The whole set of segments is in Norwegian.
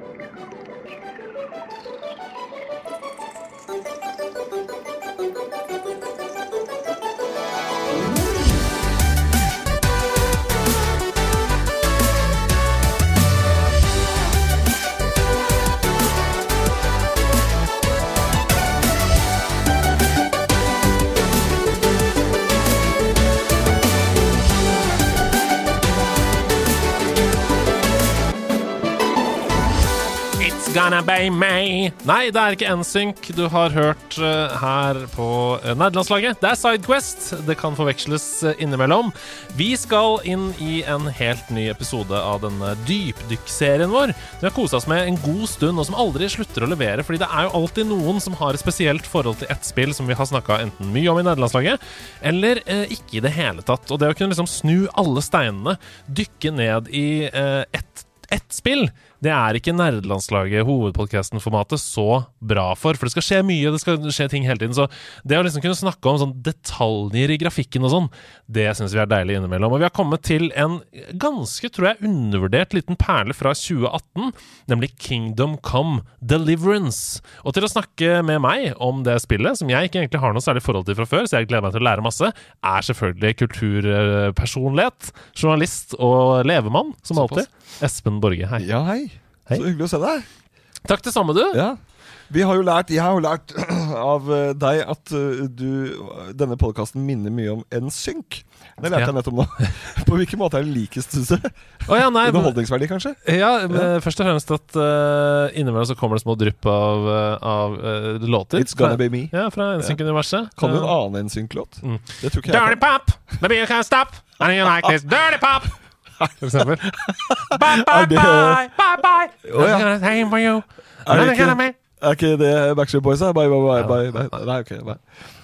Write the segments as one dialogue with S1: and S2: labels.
S1: Thank you. It's gonna be me. Nei, det er ikke NSYNC du har hørt eh, her på uh, nerdelandslaget. Det er Sidequest. Det kan forveksles eh, innimellom. Vi skal inn i en helt ny episode av denne dypdykkserien vår. Vi har kosa oss med en god stund, og som aldri slutter å levere. Fordi det er jo alltid noen som har et spesielt forhold til ett spill som vi har snakka enten mye om i nederlandslaget, eller eh, ikke i det hele tatt. Og det å kunne liksom snu alle steinene, dykke ned i eh, ett ett spill, det er ikke nerdelandslaget, hovedpodkasten-formatet, så bra for. For det skal skje mye, det skal skje ting hele tiden. Så det å liksom kunne snakke om sånn detaljer i grafikken og sånn, det syns vi er deilig innimellom. Og vi har kommet til en ganske, tror jeg, undervurdert liten perle fra 2018, nemlig Kingdom Come Deliverance. Og til å snakke med meg om det spillet, som jeg ikke egentlig har noe særlig forhold til fra før, så jeg gleder meg til å lære masse, er selvfølgelig kulturpersonlighet, journalist og levemann, som alltid. Espen Borge, hei.
S2: Ja, hei.
S1: Hei.
S2: Så hyggelig å se deg.
S1: Takk det samme, du.
S2: Ja. Vi har jo lært, Jeg har jo lært av eh, deg at eh, du, denne podkasten minner mye om NSYNC. Det lærte
S1: Ja.
S2: jeg nettopp nå. På hvilken måte er det likest, syns du?
S1: Oh, ja, nei,
S2: Underholdningsverdi, kanskje?
S1: Ja, men først og fremst at uh, innimellom så kommer det små drypp av, av uh, låter.
S2: It's Gonna Be Me.
S1: Ja, fra NSYNC-universet.
S2: Kan du en annen NSYNC-låt?
S1: Mm.
S2: Det tror ikke jeg
S1: Dirty
S2: kan.
S1: pop, maybe you can't stop. And you like this dirty pop. For eksempel. Bye, bye,
S2: Er det-
S1: bye, bye, bye.
S2: Å, ja.
S1: I'm for you.
S2: Er det ikke- Er ikke det Backstreet Boys? er? Bye, bye, bye, bye, bye. Nei, ok. Nei.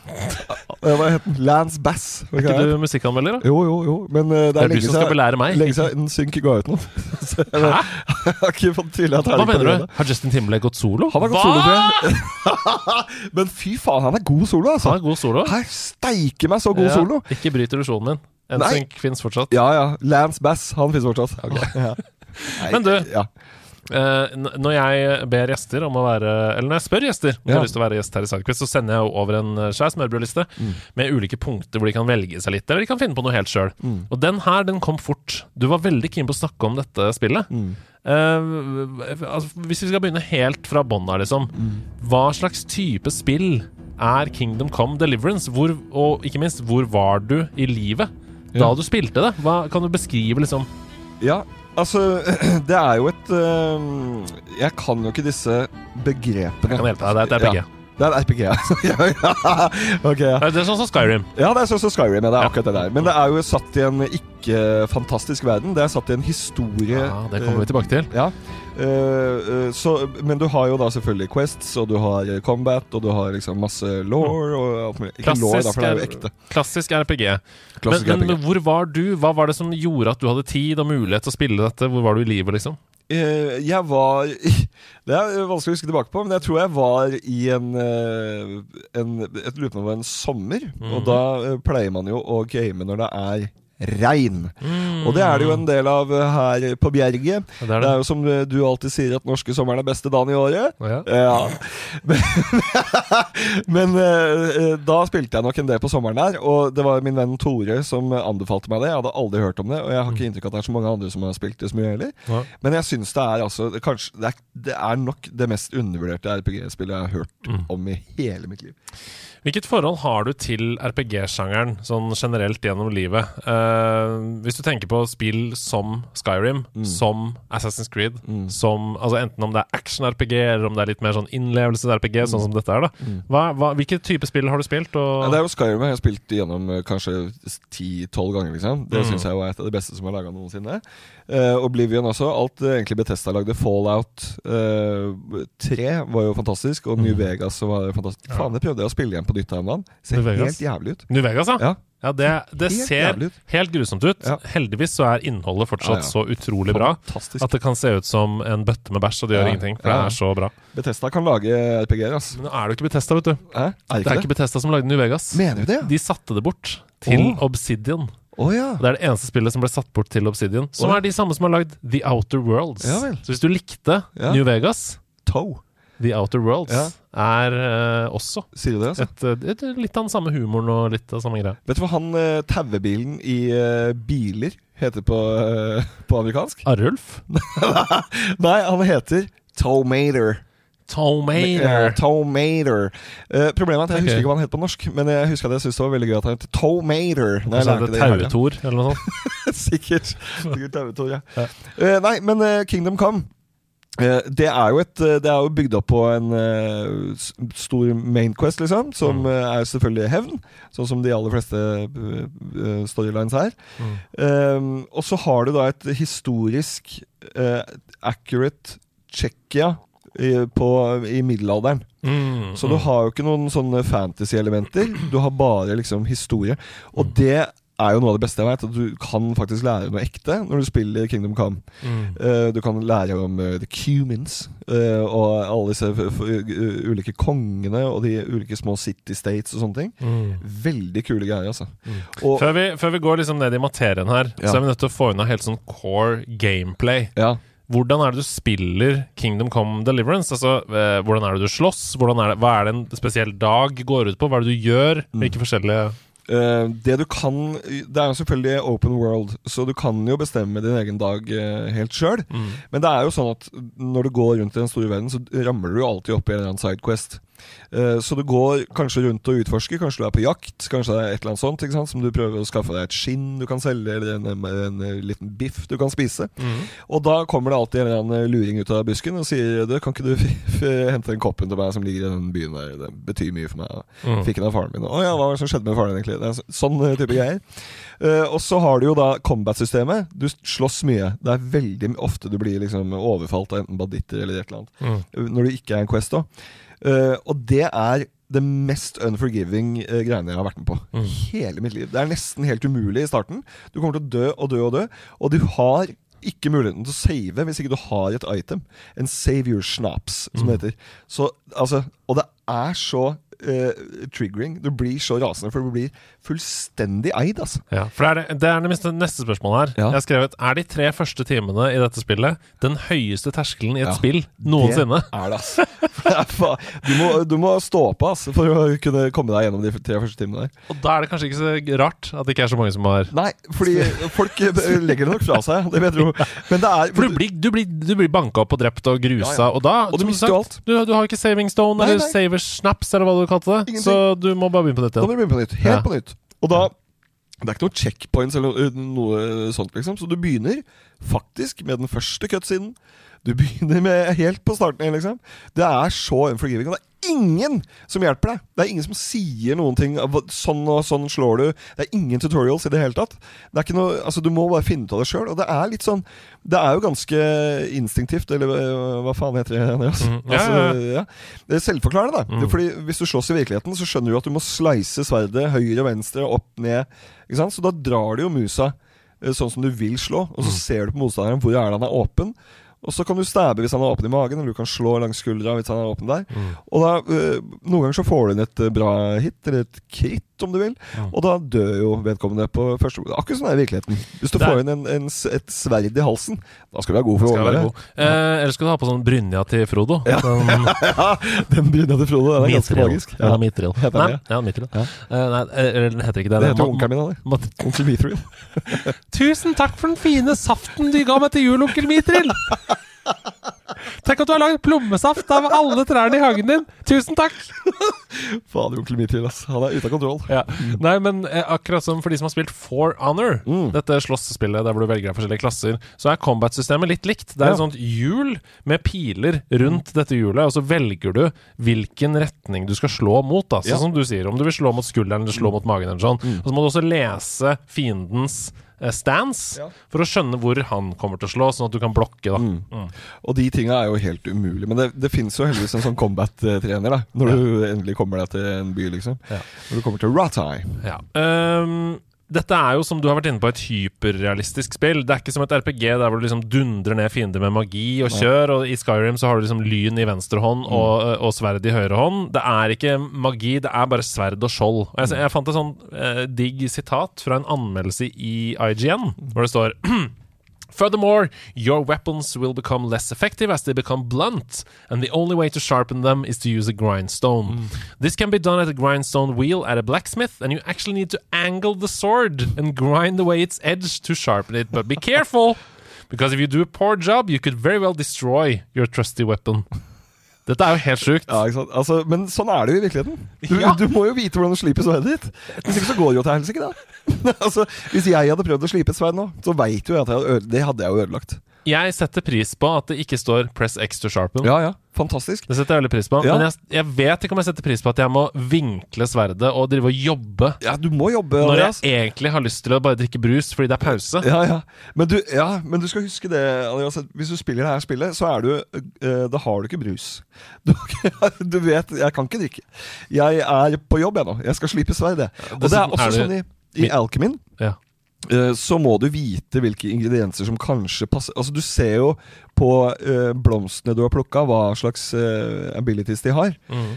S2: Eh, Hva het den? Lance Bass.
S1: Er
S2: ikke
S1: du musikkanmelder, da?
S2: Jo, jo, jo. Men uh, det
S1: Det
S2: er
S1: er du som skal belære meg.
S2: lenge siden Synk ga ut noe. Hæ? jeg, jeg har ikke fått tydelig at
S1: Hva mener du? Har Justin Timberlake gått solo?
S2: Han har gått solo, tror jeg. Men fy faen, han er god solo, altså.
S1: Han er god solo.
S2: Her steike meg så god
S1: Ja,
S2: solo!
S1: Ikke bryt illusjonen din. NSYNC fins fortsatt.
S2: Ja ja. Lance Bass, han finnes fortsatt. Ja. Nei,
S1: Men du-
S2: ja.
S1: Uh, når jeg ber gjester om å være Eller når jeg spør gjester om de
S2: Ja.
S1: har lyst til å være gjest her i Sidequest, så sender jeg jo over en eh, svær smørbrødliste
S2: Mm.
S1: med ulike punkter hvor de kan velge seg litt, eller de kan finne på noe helt sjøl.
S2: Mm.
S1: Og den her, den kom fort. Du var veldig keen på å snakke om dette spillet.
S2: Mm.
S1: Uh, altså, hvis vi skal begynne helt fra bånn her, liksom.
S2: Mm.
S1: Hva slags type spill er Kingdom Come Deliverance? Hvor, og ikke minst, hvor var du i livet da
S2: Ja.
S1: du spilte det? Hva Kan du beskrive liksom
S2: ja, altså Det er jo et øhm, Jeg kan jo ikke disse begrepene.
S1: Jeg kan hjelpe deg. Det er RPG.
S2: Ja. Det er en RPG, ja. ja, ja.
S1: Det er sånn som Skyrim.
S2: Ja, det er sånn som Skyrim. Ja, det er
S1: Ja.
S2: akkurat det der. Men det er jo satt i en ikke-fantastisk verden. Det er satt i en historie
S1: Ja, det kommer vi tilbake til.
S2: Ja. Eh, eh, så, men du har jo da selvfølgelig Quests, og du har eh, Combat, og du har liksom masse law. Ikke law,
S1: klassisk RPG.
S2: Klassisk
S1: men, men
S2: RPG.
S1: hvor var du? Hva var det som gjorde at du hadde tid og mulighet til å spille dette? Hvor var du i livet, liksom?
S2: Eh, jeg var Det er vanskelig å huske tilbake på, men jeg tror jeg var i en, eh, en Et lurer på om det var en sommer.
S1: Mm.
S2: Og da eh, pleier man jo å game når det er regn. Og det er det jo en del av eh, her på Bjerget.
S1: Det er
S2: Det
S1: det.
S2: er jo som eh, du alltid sier, at norske sommeren er beste dagen i året.
S1: Ja.
S2: Ja. Men, men eh, eh, da spilte jeg nok en del på sommeren der, og det var min venn Tore som anbefalte meg det. Jeg hadde aldri hørt om det, og jeg har ikke inntrykk av at det er så mange andre som har spilt det så mye heller.
S1: Ja.
S2: Men jeg syns det er altså kanskje, det, er, det er nok det mest undervurderte RPG-spillet jeg har hørt
S1: Mm.
S2: om i hele mitt liv.
S1: Hvilket forhold har du til RPG-sjangeren sånn generelt gjennom livet? Eh, hvis du tenker på spill som Skyrim,
S2: Mm.
S1: som Assassin's Creed,
S2: Mm.
S1: som altså Enten om det er action-RPG, eller om det er litt mer sånn innlevelse-RPG, sånn som dette er, da.
S2: Mm.
S1: Hva, hva, hvilke type spill har du spilt? Og,
S2: Ja, det er jo Skyrim jeg har spilt gjennom eh, kanskje 10-12 ganger. liksom Det
S1: Mm.
S2: synes jeg var er et av de beste som er laga noensinne. Uh, Oblivion også. Alt egentlig Betesta lagde. Fallout eh, 3 var jo fantastisk, og New
S1: Mm.
S2: Vegas var fantastisk.
S1: Ja.
S2: Faen, det prøvde jeg å spille igjen på nytt her om dagen. Ser helt jævlig ut.
S1: New Vegas, ja?
S2: Ja,
S1: Ja, det, det
S2: Helt
S1: ser
S2: jævlig
S1: helt grusomt ut.
S2: Ja.
S1: Heldigvis så er innholdet fortsatt
S2: Ja, ja.
S1: så utrolig bra
S2: Fantastisk.
S1: at det kan se ut som en bøtte med bæsj, og det gjør ingenting. For det er så bra.
S2: Betesta kan lage RPG-er, altså.
S1: Men nå er det jo ikke Betesta, vet du.
S2: Eh? Er
S1: Det
S2: ikke
S1: er
S2: det?
S1: ikke Betesta som lagde New Vegas.
S2: Mener du det?
S1: De satte det bort til
S2: oh.
S1: Obsidian.
S2: Oh, ja.
S1: Det er det eneste spillet som ble satt bort til Obsidian, som
S2: Oi.
S1: er de samme som har lagd The Outer Worlds. Så hvis du likte. New Vegas,
S2: Toe.
S1: The Outer Worlds
S2: Ja.
S1: er uh, også
S2: Sier du det, altså?
S1: et, et, et, litt av den samme humoren og litt av samme greia.
S2: Vet du hva han uh, tauebilen i uh, biler heter på, uh, på amerikansk?
S1: Arulf?
S2: Nei, han heter Tomater.
S1: Tomater.
S2: Eh, Tomater. Uh, problemet er at jeg
S1: okay.
S2: husker ikke hva han het på norsk, men jeg husker at jeg syntes det var veldig gøy at han het Tomater. Nei, jeg
S1: Kanskje det. Tauetor, eller noe sånt.
S2: Sikkert. Sikkert Tauetor, ja.
S1: Ja.
S2: Uh, nei, men uh, Kingdom Come eh, det er jo et eh, Det er jo bygd opp på en eh, stor mainquest, liksom. Som
S1: Mm.
S2: eh, er selvfølgelig hevn. Sånn som de aller fleste eh, eh, storylines er.
S1: Mm.
S2: Um, og så har du da et historisk uh, accurate Tsjekkia i, i middelalderen.
S1: Mm,
S2: Så du
S1: mm.
S2: har jo ikke noen sånne fantasy-elementer. Du har bare liksom historie. Og det er jo noe av det beste jeg vet. At du kan faktisk lære noe ekte når du spiller Kingdom Come.
S1: Mm.
S2: Uh, du kan lære om uh, The Cumins uh, og alle disse ulike kongene og de ulike små city states og sånne ting.
S1: Mm.
S2: Veldig kule greier, altså.
S1: Mm.
S2: Og
S1: Før, vi, før vi går liksom ned i materien her,
S2: Ja.
S1: så er vi nødt til å få unna helt sånn core gameplay.
S2: ja.
S1: Hvordan er det du spiller Kingdom Come Deliverance? Altså, eh, Hvordan er det du slåss? Er det, hva er det en spesiell dag går ut på? Hva er det du gjør?
S2: Mm.
S1: Hvilke forskjellige
S2: Eh, det du kan Det er jo selvfølgelig open world, så du kan jo bestemme din egen dag eh, helt sjøl.
S1: mm.
S2: Men det er jo sånn at når du går rundt i den store verden, så ramler du jo alltid opp i en eller annen sidequest. Eh, så du går kanskje rundt og utforsker. Kanskje du er på jakt, kanskje det er et eller annet sånt sant? som du prøver å skaffe deg et skinn du kan selge, eller en, en, en liten biff du kan spise.
S1: Mm.
S2: Og da kommer det alltid en luring ut av busken og sier du, kan ikke du hente den koppen til meg som ligger i den byen der, det betyr mye for meg.
S1: Mm.
S2: Fikk den av faren min. Å ja, hva var det som skjedde med faren din egentlig? Det er så- sånn eh, type greier. Uh, og så har du jo da combat-systemet. Du slåss mye. Det er veldig ofte du blir liksom overfalt av enten banditter eller et eller annet.
S1: Mm.
S2: Når du ikke er en Quest, da. Eh, og det er det mest unforgiving uh, greiene jeg har vært med på.
S1: Mm.
S2: Hele mitt liv. Det er nesten helt umulig i starten. Du kommer til å dø og dø og dø. Og du har ikke muligheten til å save hvis ikke du har et item. En savior snaps, som
S1: Mm.
S2: det heter. Så, altså, og det er så eh, triggering. Du blir så rasende, for du blir fullstendig eid, altså.
S1: Ja, for det er det, er det neste, spørsmålet her.
S2: Ja.
S1: Jeg har skrevet Er de tre første timene i dette spillet den høyeste terskelen i et
S2: Ja,
S1: spill noensinne?
S2: Det er det, altså. Du må, du må stå på altså, for å kunne komme deg gjennom de tre første timene der.
S1: Og da er det kanskje ikke så rart at det ikke er så mange som har
S2: Nei, fordi folk legger det nok fra seg, det vet du. Men det er
S1: For du blir, du blir, du blir banka opp og drept og grusa,
S2: Ja,
S1: og da
S2: Og du mister
S1: Du, du har ikke saving stone
S2: Nei,
S1: eller
S2: nei.
S1: saver snaps, eller hva du kalte det.
S2: Ingenting.
S1: Så du må bare begynne på nytt
S2: Da må
S1: igjen.
S2: du begynne på nytt. Helt
S1: Ja.
S2: på nytt. Og da Det er ikke noen checkpoints eller uh, noe sånt, liksom. Så du begynner faktisk med den første cutsiden. Du begynner med helt på starten liksom. Det er så unforgiving. Og det er ingen som hjelper deg. Det er ingen som sier noen ting. Sånn og sånn slår du. Det er ingen tutorials i det hele tatt. Det er ikke noe, altså Du må bare finne ut av det sjøl. Og det er litt sånn Det er jo ganske instinktivt, eller øh, hva faen heter det? Andreas?
S1: Mm, ja,
S2: Altså,
S1: ja.
S2: Det er selvforklarende, da.
S1: Mm.
S2: Fordi Hvis du slåss i virkeligheten, så skjønner du at du må slice sverdet høyre og venstre, opp, ned. Ikke sant? Så da drar du jo musa eh, sånn som du vil slå, og så
S1: Mm.
S2: ser du på motstanderen hvor er han er åpen. Og så kan du stabbe hvis han er åpen i magen, eller du kan slå langs skuldra hvis han er åpen der.
S1: Mm.
S2: Og da, eh, Noen ganger så får du inn et eh, bra hit, eller et krit, om du vil. Og da dør jo vedkommende på første Akkurat sånn er virkeligheten. Hvis du får inn en, en, et sverd i halsen, da skal du være god for å overleve.
S1: Eh, eller skal du ha på sånn brynja til Frodo?
S2: Ja. den, den brynja til Frodo, den er ganske magisk.
S1: Ja, Mithril. Nei, ja, Mithril.
S2: Ja.
S1: Eh, nei, eh, eller den heter ikke det.
S2: Det heter onkelen min, det. Onkel Mithril.
S1: Tusen takk for den fine saften du ga meg til jul, onkel Mitril! Tenk at du har lagd plommesaft av alle trærne i hagen din! Tusen takk!
S2: Fader, onkel Mithril, ass. Han er ute av kontroll.
S1: Ja. Nei, men eh, akkurat som for de som har spilt For Honor,
S2: Mm.
S1: dette slåssespillet der hvor du velger deg forskjellige klasser, så er combat-systemet litt likt. Det er
S2: Ja.
S1: et sånt hjul med piler rundt dette hjulet, og så velger du hvilken retning du skal slå mot. Da. Sånn
S2: Ja.
S1: som du sier, om du vil slå mot skulderen eller slå mot magen eller sånn.
S2: Mm.
S1: Og så må du også lese fiendens stance
S2: Ja.
S1: for å skjønne hvor han kommer til å slå, sånn at du kan blokke. da
S2: Mm.
S1: Mm.
S2: Og de tinga er jo helt umulig. Men det, det fins jo heldigvis en sånn combat-trener, da. Når
S1: Ja.
S2: du endelig kommer deg til en by, liksom.
S1: Ja.
S2: Når du kommer til Ratai.
S1: Ja. Ehm, dette er jo, som du har vært inne på, et hyperrealistisk spill. Det er ikke som et RPG der hvor du liksom dundrer ned fiender med magi og kjør, og i Skyrim så har du liksom lyn i venstre hånd og, og sverd i høyre hånd. Det er ikke magi, det er bare sverd og skjold. Og jeg, jeg fant et sånn eh, digg sitat fra en anmeldelse i IGN, hvor det står Furthermore, your weapons will become less effective as they become blunt, and the only way to sharpen them is to use a grindstone. Mm. This can be done at a grindstone wheel at a blacksmith, and you actually need to angle the sword and grind away its edge to sharpen it. But be careful, because if you do a poor job, you could very well destroy your trusty weapon. Dette er jo helt sjukt.
S2: Ja? Altså, men sånn er det jo i virkeligheten. Du,
S1: Ja.
S2: du må jo vite hvordan du sliper sverdet ditt. Hvis ikke så går det jo til helsike, da. altså, hvis jeg hadde prøvd å slipe et sverd nå, så veit jo jeg at jeg hadde det hadde jeg jo ødelagt.
S1: Jeg setter pris på at det ikke står 'press X to sharpen'.
S2: Ja, ja. Fantastisk.
S1: Det setter jeg veldig pris på.
S2: Ja.
S1: Men jeg, jeg vet ikke om jeg setter pris på at jeg må vinkle sverdet og drive og jobbe
S2: Ja, du må jobbe,
S1: når jeg egentlig har lyst til å bare drikke brus fordi det er pause.
S2: Ja, ja. Men, du, ja, men du skal huske det, Andreas. Hvis du spiller det her spillet, så er du uh, Da har du ikke brus. Du, du vet Jeg kan ikke drikke. Jeg er på jobb, jeg nå. Jeg skal slipe sverd, jeg. Og det er også
S1: er du-
S2: sånn i, i Alchemin.
S1: Ja.
S2: Eh, Så må du vite hvilke ingredienser som kanskje passer Altså Du ser jo på eh, blomstene du har plukka, hva slags eh, abilities de har.
S1: Mm.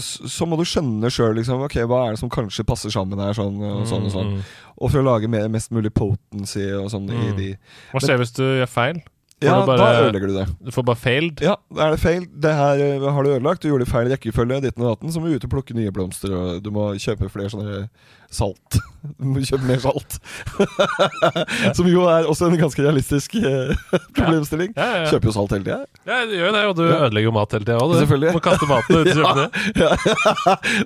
S2: Så må du skjønne sjøl liksom, okay, hva er det som kanskje passer sammen her. Sånn og sånn og sånn
S1: Mm,
S2: Og for å lage mer, mest mulig potency og sånn i
S1: Mm.
S2: de
S1: Hva skjer hvis du gjør feil? Får
S2: Ja,
S1: bare-
S2: da ødelegger du det.
S1: Du får bare failed.
S2: Ja, er det feil. Det her har du ødelagt. Du gjorde feil rekkefølge. Ditten og datten. Så må du ut og plukke nye blomster, og du må kjøpe flere sånne salt. Kjøp mer salt. Som jo er også en ganske realistisk eh, problemstilling.
S1: Ja, ja.
S2: Kjøper jo salt hele tida.
S1: ja, du gjør det, og du ødelegger jo mat hele tida òg. Du må kaste maten ut.
S2: Ja.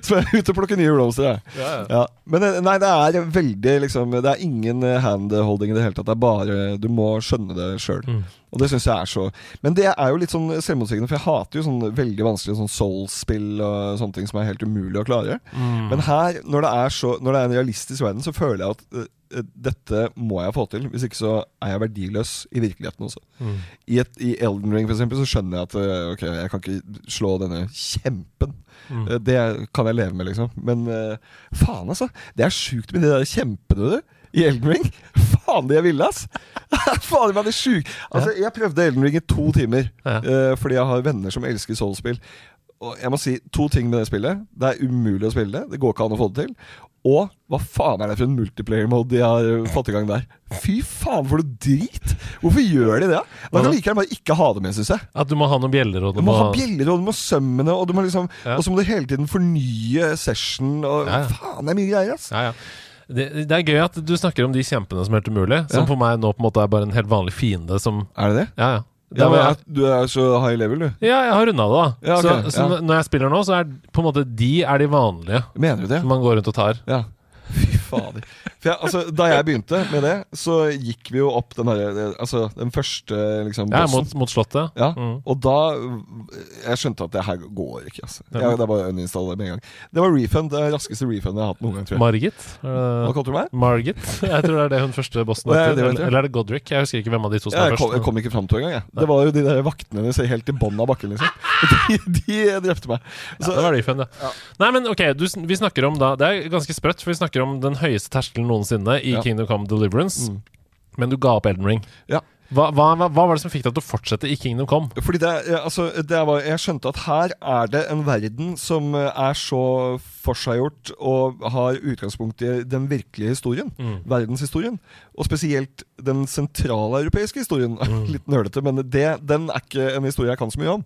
S2: Så jeg er ute og plukker nye blomster, jeg.
S1: Ja, ja.
S2: Ja. Men eh, nei, det er veldig liksom Det er ingen eh, handholding i det hele tatt. Det er bare Du må skjønne det sjøl.
S1: Mm.
S2: Og det syns jeg er så Men det er jo litt sånn selvmotsigende, for jeg hater jo sånn veldig vanskelig sånn Soul-spill og sånne ting som er helt umulig å klare.
S1: Mm.
S2: Men her, når det er så Når det er en realistisk verden, så føler jeg at eh, eh, dette må jeg få til. Hvis ikke så er jeg verdiløs i virkeligheten også.
S1: Mm.
S2: I, et, I Elden Ring for eksempel, så skjønner jeg at eh, Ok, jeg kan ikke slå denne kjempen.
S1: Mm.
S2: Det kan jeg leve med, liksom. Men faen, altså. Det er sjukt med de der kjempene, du. I Elden Ring. Faen, de er ville, ass! faen meg det sjuk Altså, jeg prøvde Elden Ring i to timer. Eh, fordi jeg har venner som elsker Soul-spill. Og jeg må si to ting med det spillet. Det er umulig å spille det. Det går ikke an å få det til. Og hva faen er det for en multiplayer-mode de har eh, fått i gang der? Fy faen, for noe drit! Hvorfor gjør de det? Da kan like gjerne bare ikke ha det med, syns jeg.
S1: At du må ha noen bjeller og
S2: Du må ha bjeller, og du må sømmene, og du må liksom
S1: Ja.
S2: Og så må du hele tiden fornye session, og
S1: Ja, ja.
S2: faen, det er mye greier, ass.
S1: Ja, ja. Det, det er gøy at du snakker om de kjempene som er helt umulig, som for meg nå på en måte er bare en helt vanlig fiende som
S2: Er det det?
S1: Ja, ja.
S2: Ja, men er, du er så high level, du.
S1: ja, jeg har runda det, da.
S2: Ja, okay,
S1: så så
S2: ja.
S1: når jeg spiller nå, så er på en måte de er de vanlige
S2: Mener du det?
S1: som man går rundt og tar.
S2: Ja. Fader. Jeg, altså, da jeg begynte med det, så gikk vi jo opp den her, Altså, den første liksom
S1: Ja, mot, mot slottet.
S2: Ja,
S1: Mm.
S2: og da Jeg skjønte at det her går ikke. Altså. Jeg, det var det med en gang. Det var refund, det raskeste refund jeg har hatt noen gang, tror jeg.
S1: Margit?
S2: Hva kalte du meg?
S1: Margit? Jeg tror det er det hun første bossen heter. Eller, eller er det Godric? Jeg husker ikke hvem av de to som er
S2: jeg, kom, jeg
S1: først.
S2: kom ikke fram til engang. jeg. Det var jo de der vaktene dine helt i bånn av bakken, liksom. De, de drepte meg.
S1: Ja, det var refund, ja.
S2: Ja.
S1: Nei, men ok, du, vi snakker om da Det er ganske sprøtt, for vi snakker om den høyeste terskelen noensinne i
S2: Ja.
S1: Kingdom Come Deliverance.
S2: Mm.
S1: Men du ga opp Elden Ring.
S2: Ja.
S1: Hva, hva, hva, var det som fikk deg til å fortsette i Kingdom Come?
S2: Fordi det, altså, det var, Jeg skjønte at her er det en verden som eh, er så forseggjort og har utgangspunkt i den virkelige historien.
S1: Mm.
S2: Verdenshistorien. Og spesielt den sentraleuropeiske historien.
S1: Mm.
S2: Litt nølete, men det, den er ikke en historie jeg kan så mye om.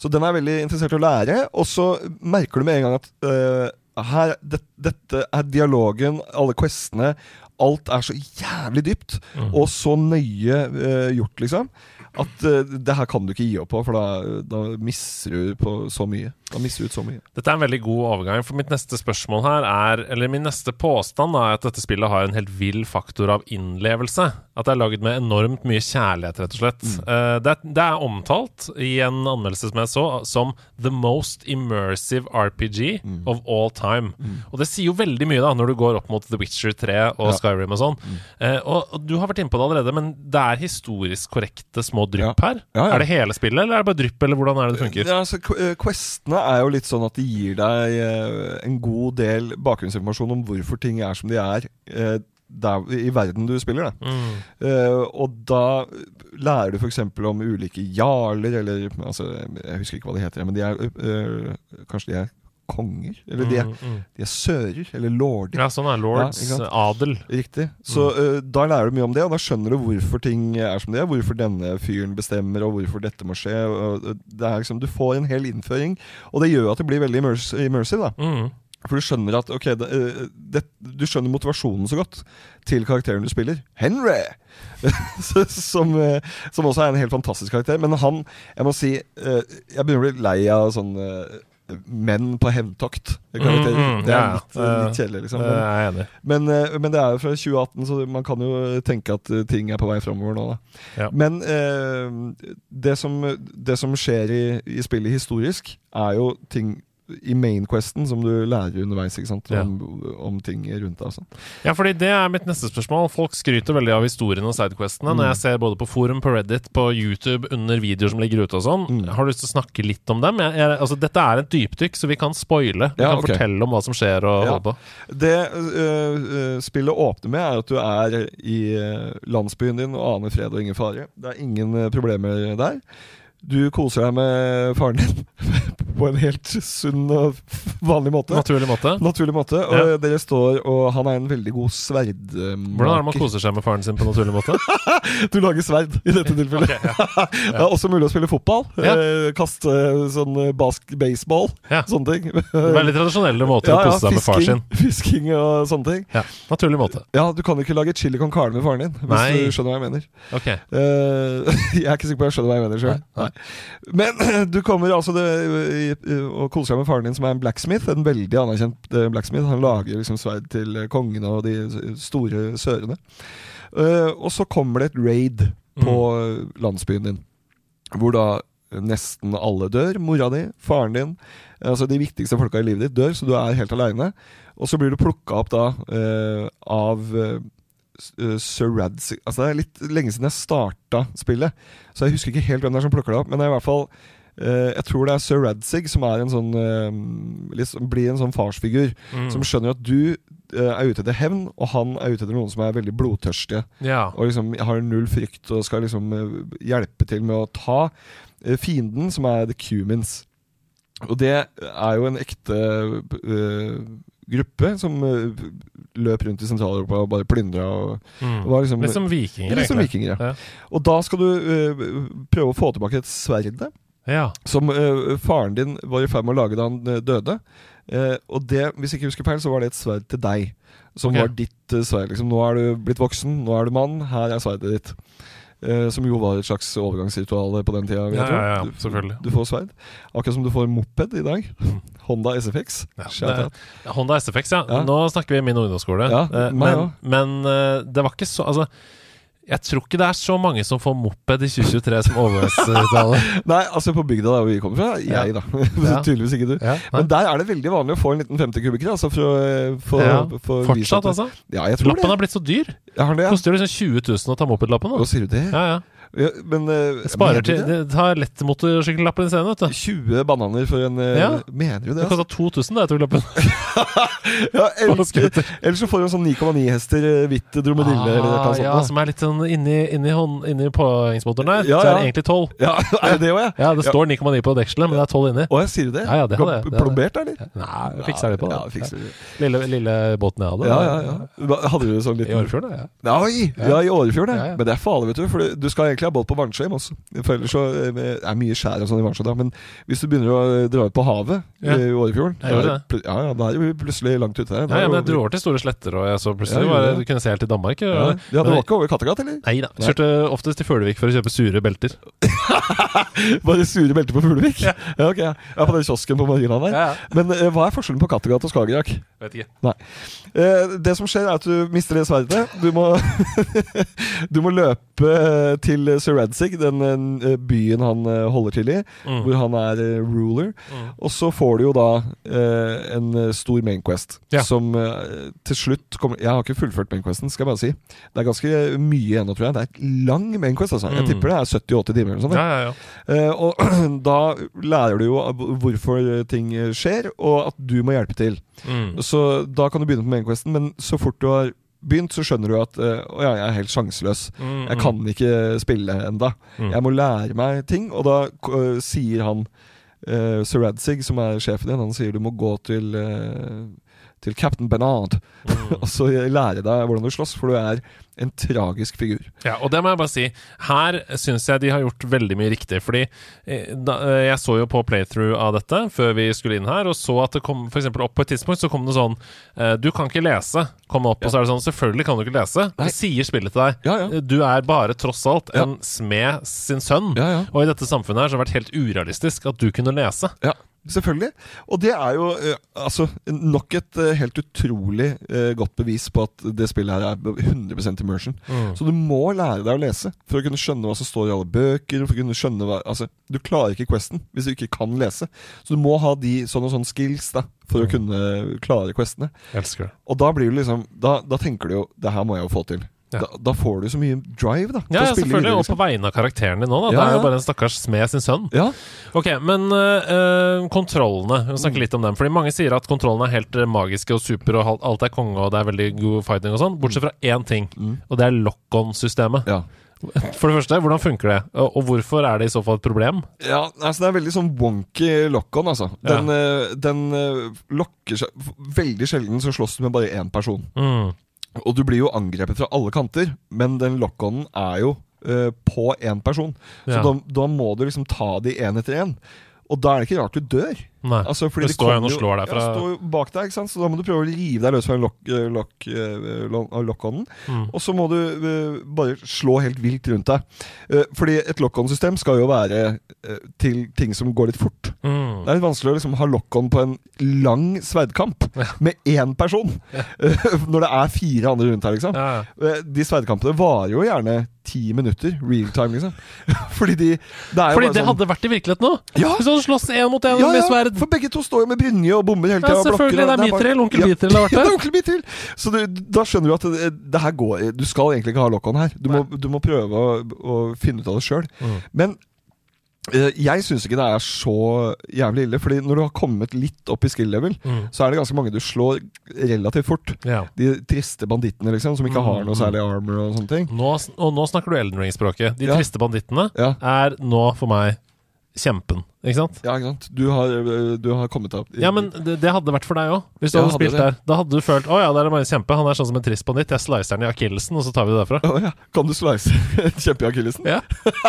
S2: Så den er veldig interessert i å lære. Og så merker du med en gang at øh, her, det, dette er dialogen, alle questene. Alt er så jævlig dypt
S1: Mm.
S2: og så nøye uh, gjort, liksom. At uh, det her kan du ikke gi opp på, for da, da mister du på så mye. Da mister du ut så mye.
S1: Dette er en veldig god overgang, for mitt neste spørsmål her er Eller min neste påstand er at dette spillet har en helt vill faktor av innlevelse. At det er laget med enormt mye kjærlighet, rett og slett. Eh, det, er, det er omtalt i en anmeldelse som jeg så, som the most immersive RPG of all time. Og det sier jo veldig mye da, når du går opp mot The Witcher 3 og
S2: Ja.
S1: Skyrim og sånn. Uh, og, og du har vært inne på det allerede, men det er historisk korrekte små drypp her? Er det hele spillet, eller er det bare drypp, eller hvordan er det det funker?
S2: Ja, altså, eh, Questene er jo litt sånn at de gir deg eh, en god del bakgrunnsinformasjon om hvorfor ting er som de er eh, der, i verden du spiller. Da.
S1: Mm.
S2: Uh, og da lærer du f.eks. om ulike jarler, eller altså, Jeg husker ikke hva de heter, men de er uh, Kanskje de er konger? Eller de er,
S1: Mm, mm.
S2: de er sører? Eller lorder?
S1: Ja, sånn er lords,
S2: Ja,
S1: adel.
S2: Riktig. Så eh, da lærer du mye om det, og da skjønner du hvorfor ting er som de er. Hvorfor denne fyren bestemmer, og hvorfor dette må skje. Og det er liksom, du får en hel innføring, og det gjør at det blir veldig immers immersive. da.
S1: Mm.
S2: For du skjønner at ok, det, eh, det, du skjønner motivasjonen så godt til karakteren du spiller. Henry! Som, eh, som også er en helt fantastisk karakter. Men han, jeg må si Jeg begynner å bli lei av sånne eh, menn på hevntokt.
S1: Mm, mm,
S2: det er litt,
S1: ja.
S2: litt kjedelig, liksom. Men, men, eh, men det er jo fra 2018, så man kan jo tenke at eh, ting er på vei framover nå.
S1: Ja.
S2: Men eh, det, som, det som skjer i, i spillet historisk, er jo ting i mainquesten som du lærer underveis. ikke sant?
S1: Ja.
S2: Om, om ting rundt deg. Altså.
S1: Ja, fordi det er mitt neste spørsmål. Folk skryter veldig av historien og sidequestene. Når
S2: Mm.
S1: jeg ser både på forum, på Reddit, på YouTube, under videoer som ligger ute og sånn.
S2: Mm.
S1: Har du lyst til å snakke litt om dem? Jeg, jeg, altså, dette er et dypdykk, så vi kan spoile. Vi
S2: Ja,
S1: kan
S2: okay.
S1: fortelle om hva som skjer og
S2: Ja.
S1: på.
S2: Det øh, spillet åpner med, er at du er i landsbyen din og aner fred og ingen fare. Det er ingen problemer der. Du koser deg med faren din på en helt sunn og vanlig måte.
S1: Naturlig måte.
S2: Naturlig måte. Og
S1: Ja.
S2: dere står, og han er en veldig god sverdmaker.
S1: Hvordan er det man koser seg med faren sin på naturlig måte?
S2: Du lager sverd i dette tilfellet.
S1: Okay, ja.
S2: Det er også mulig å spille fotball.
S1: Ja.
S2: Eh, kaste sånn eh, bask baseball.
S1: Ja.
S2: Sånne ting.
S1: Veldig tradisjonelle måter å kose seg med far sin.
S2: fisking og sånne ting.
S1: Ja, Naturlig måte.
S2: Ja, Du kan ikke lage chili con carne med faren din, hvis
S1: Nei.
S2: du skjønner hva jeg mener.
S1: Okay.
S2: Eh, jeg er ikke sikker på om jeg skjønner hva jeg mener sjøl.
S1: Nei.
S2: Men du kommer altså det, og koser deg med faren din, som er en blacksmith. En veldig anerkjent eh, blacksmith. Han lager liksom sverd til eh, kongene og de store sørene. Eh, og så kommer det et raid på mm. landsbyen din, hvor da nesten alle dør. Mora di, faren din, altså de viktigste folka i livet ditt dør, så du er helt aleine. Og så blir du plukka opp da eh, av Sir Radzig Altså Det er litt lenge siden jeg starta spillet, så jeg husker ikke helt hvem det er som plukker det opp. Men det er i hvert fall uh, Jeg tror det er Sir Radzig som er en sånn uh, liksom, blir en sånn farsfigur.
S1: Mm.
S2: Som skjønner at du uh, er ute etter hevn, og han er ute etter noen som er veldig blodtørstige.
S1: Ja.
S2: Og liksom har null frykt og skal liksom eh, hjelpe til med å ta eh, fienden, som er The Cumins. Og det er jo en ekte uh, gruppe som uh, løp rundt i Sentral-Europa og bare plyndra.
S1: Mm.
S2: var liksom,
S1: Litt som vikinger,
S2: litt som vikinger, ja. Og da skal du uh, prøve å få tilbake et sverd
S1: Ja.
S2: som faren din var i ferd med å lage da han døde. Og det, hvis jeg ikke husker feil, så var det et sverd til deg. Som
S1: okay.
S2: var ditt sverd. Liksom. Nå er du blitt voksen, nå er du mann, her er sverdet ditt. Eh, som jo var et slags overgangsritual på den tida.
S1: Ja, ja, ja,
S2: Du-
S1: selvfølgelig.
S2: Du får sverd. Akkurat som du får moped i dag. Honda SFX.
S1: Ja, det- Honda SFX, ja. Nå snakker vi min ungdomsskole.
S2: Ja, meg
S1: men, men eh, det var ikke så Altså, jeg tror ikke det er så mange som får moped i 2023 som overgangsutdannelse.
S2: Nei, altså på bygda der vi kommer fra,
S1: Ja.
S2: jeg da.
S1: Ja.
S2: Tydeligvis ikke du.
S1: ja.
S2: Men der er det veldig vanlig å få en liten 50 kubikker. Altså for, for,
S1: ja.
S2: for
S1: Fortsatt, altså.
S2: Ja, jeg tror
S1: Lappen
S2: det.
S1: har blitt så dyr.
S2: Ja, har det, ja.
S1: Koster liksom 20 000 å ta mopedlappen.
S2: Hva sier du det?
S1: Ja, ja.
S2: Ja, men eh,
S1: Sparer til
S2: det?
S1: det tar lettmotorsykkellappen isteden, vet du.
S2: 20 bananer for en eh,
S1: Ja.
S2: Mener du det?
S1: Det kosta 2000, da, jeg tror lappen.
S2: Ja, ellers, ellers så får du en sånn 9,9 hester eh, hvitt dromedille eller noe
S1: Ah,
S2: sånt.
S1: ja,
S2: da.
S1: som er litt sånn inni, inni, hånd, inni påhengsmotoren der.
S2: Ja,
S1: Så er
S2: ja.
S1: det egentlig 12.
S2: Ja, er det òg, ja?
S1: Ja, det står 9,9 på dekselet, men det er 12 inni.
S2: Å, jeg sier det?
S1: Ja, ja, det hadde.
S2: Plombert, eller?
S1: Nei, fikser det på.
S2: Ja,
S1: det. Lille, lille båten jeg hadde.
S2: Ja, ja, ja. Hadde du sånn
S1: I
S2: liten
S1: Årefjorden, ja.
S2: Oi! Ja, i
S1: Årefjorden.
S2: Men det er farlig, vet du. For du skal egentlig ha båt på Varnsjøym også. For ellers så er det mye skjær og sånn i Varnsjø da. Men hvis du begynner å eh, dra ut på havet
S1: Ja.
S2: i Årefjorden da er det. Ja, ja, da er vi plutselig langt ute her.
S1: Ja, ja, men jeg dro over til Store Sletter, og jeg så plutselig
S2: Ja,
S1: du kunne se helt til Danmark.
S2: ja. ja, det var ikke over Kattegat, eller?
S1: Nei da. Kjørte oftest til Følevik for å kjøpe sure belter.
S2: Bare sure belter på Fuglevik?
S1: Ja.
S2: ja, ok. Ja, på den kiosken på marinaen der. Men eh, hva er forskjellen på Kattegat og Skagerrak?
S1: Vet ikke.
S2: Eh, det som skjer, er at du mister det sverdet. Du må, du må løpe til eh, Sir Radzig, den eh, byen han eh, holder til i,
S1: Mm.
S2: hvor han er eh, ruler.
S1: Mm.
S2: Og så får du jo da eh, en eh, stor mainquest,
S1: Ja.
S2: som eh, til slutt kommer Jeg har ikke fullført mainquesten, skal jeg bare si. Det er ganske mye ennå, tror jeg. Det er et lang mainquest, altså. Jeg
S1: Mm.
S2: tipper det er 70-80 timer eller noe sånt.
S1: Ja, ja.
S2: Eh, og da lærer du jo hvorfor ting skjer, og at du må hjelpe til.
S1: Mm.
S2: Så da kan du begynne på mainquesten, men så fort du har begynt, så skjønner du at eh, ja, jeg er helt sjanseløs.
S1: Mm,
S2: Jeg kan ikke spille enda.
S1: Mm.
S2: Jeg må lære meg ting, og da eh, sier han uh, Sir Radzig, som er sjefen din, han sier du må gå til eh, til Captain Bernard
S1: Mm.
S2: og så lære deg hvordan du slåss, for du er en tragisk figur.
S1: Ja, og det må jeg bare si. Her syns jeg de har gjort veldig mye riktig. Fordi eh, eh, jeg så jo på playthrough av dette før vi skulle inn her, og så at det kom eksempel opp på et tidspunkt så kom det sånn eh, Du kan ikke lese. Kom opp, og så er det sånn Selvfølgelig kan du ikke lese.
S2: Nei.
S1: Det sier spillet til deg.
S2: Ja, ja.
S1: Du er bare tross alt
S2: Ja.
S1: en smed sin sønn.
S2: Ja, ja.
S1: Og i dette samfunnet her så har det vært helt urealistisk at du kunne lese.
S2: Ja, selvfølgelig. Og det er jo eh, altså nok et eh, helt utrolig eh, godt bevis på at det spillet her er 100 immersion.
S1: Mm.
S2: Så du må lære deg å lese for å kunne skjønne hva som står i alle bøker. For å kunne skjønne hva, altså, Du klarer ikke Questen hvis du ikke kan lese. Så du må ha de sånne og sånne skills da for å kunne klare Questene.
S1: Elsker det.
S2: Og da blir du liksom Da, da tenker du jo Det her må jeg jo få til.
S1: Ja.
S2: Da, da får du så mye drive, da.
S1: Ja, ja selvfølgelig. Og
S2: liksom.
S1: på vegne av karakteren din da.
S2: Ja,
S1: Det er jo bare en stakkars smed sin sønn.
S2: Ja,
S1: Ok, men øh, kontrollene. Vi må
S2: Mm.
S1: litt om dem. Fordi mange sier at kontrollene er helt øh, magiske og super, og alt- er konge, og det er veldig god fighting og sånn. Bortsett fra én ting,
S2: Mm.
S1: og det er lock-on-systemet.
S2: ja.
S1: For det første, hvordan funker det? Og, hvorfor er det i så fall et problem?
S2: Ja, altså Det er veldig sånn wonky lock-on, altså. Den, ja. den eh, lokker seg Veldig sjelden så slåss du med bare én person.
S1: Mm.
S2: Og du blir jo angrepet fra alle kanter, men den lock-onen er jo uh, på én person. Så
S1: Ja.
S2: da, da må du liksom ta de én etter én. Og da er det ikke rart du dør.
S1: Nei.
S2: Altså, fordi
S1: det står en og slår deg fra
S2: Ja, står bak deg, ikke sant? så da må du prøve å rive deg løs fra lock, eh, lock, eh, av lock-onen.
S1: Mm.
S2: Og så må du uh, bare slå helt vilt rundt deg. Uh, fordi et lock-on-system skal jo være uh, til ting som går litt fort.
S1: Mm.
S2: Det er litt vanskelig å liksom ha lock-on på en lang sverdkamp med én person. Når det er fire andre rundt her, liksom.
S1: Ja, ja.
S2: De sverdkampene varer jo gjerne ti minutter. Real time, liksom. Fordi de Det er jo
S1: Fordi
S2: bare
S1: det
S2: sånn
S1: hadde vært i virkeligheten nå!
S2: Ja.
S1: Hvis du hadde slåss én mot én
S2: ja,
S1: med
S2: ja,
S1: sverd.
S2: for begge to står jo med brynje og bomber hele
S1: Ja,
S2: selvfølgelig.
S1: selvfølgelig. Det er Mitril. Onkel Mitril har vært
S2: Ja, det
S1: der.
S2: er onkel Mitril! Så du, da skjønner du at det, det her går Du skal egentlig ikke ha lock-on her. Du må, du må prøve å, å finne ut av det sjøl.
S1: Mm.
S2: Men eh, jeg syns ikke det er så jævlig ille. Fordi når du har kommet litt opp i skill level,
S1: Mm.
S2: så er det ganske mange du slår relativt fort.
S1: Ja.
S2: De triste bandittene, liksom, som ikke har
S1: Mm.
S2: noe særlig armor og sånne ting.
S1: Nå, og nå snakker du Elden Ring-språket. De
S2: Ja.
S1: triste bandittene
S2: Ja,
S1: er nå for meg kjempen. Ikke sant?
S2: ja ikke sant? Du har, eh, du har kommet deg opp i-
S1: Ja, men det, det hadde vært for deg òg. Hvis du
S2: Ja,
S1: hadde
S2: hadde
S1: spilt
S2: det.
S1: der. Da hadde du følt Å ja, det er bare en kjempe. Han er sånn som en trist nytt. Jeg slicer han i akillesen, og så tar vi det derfra.
S2: Å ja. Kan du slice en kjempe i akillesen?
S1: Ja.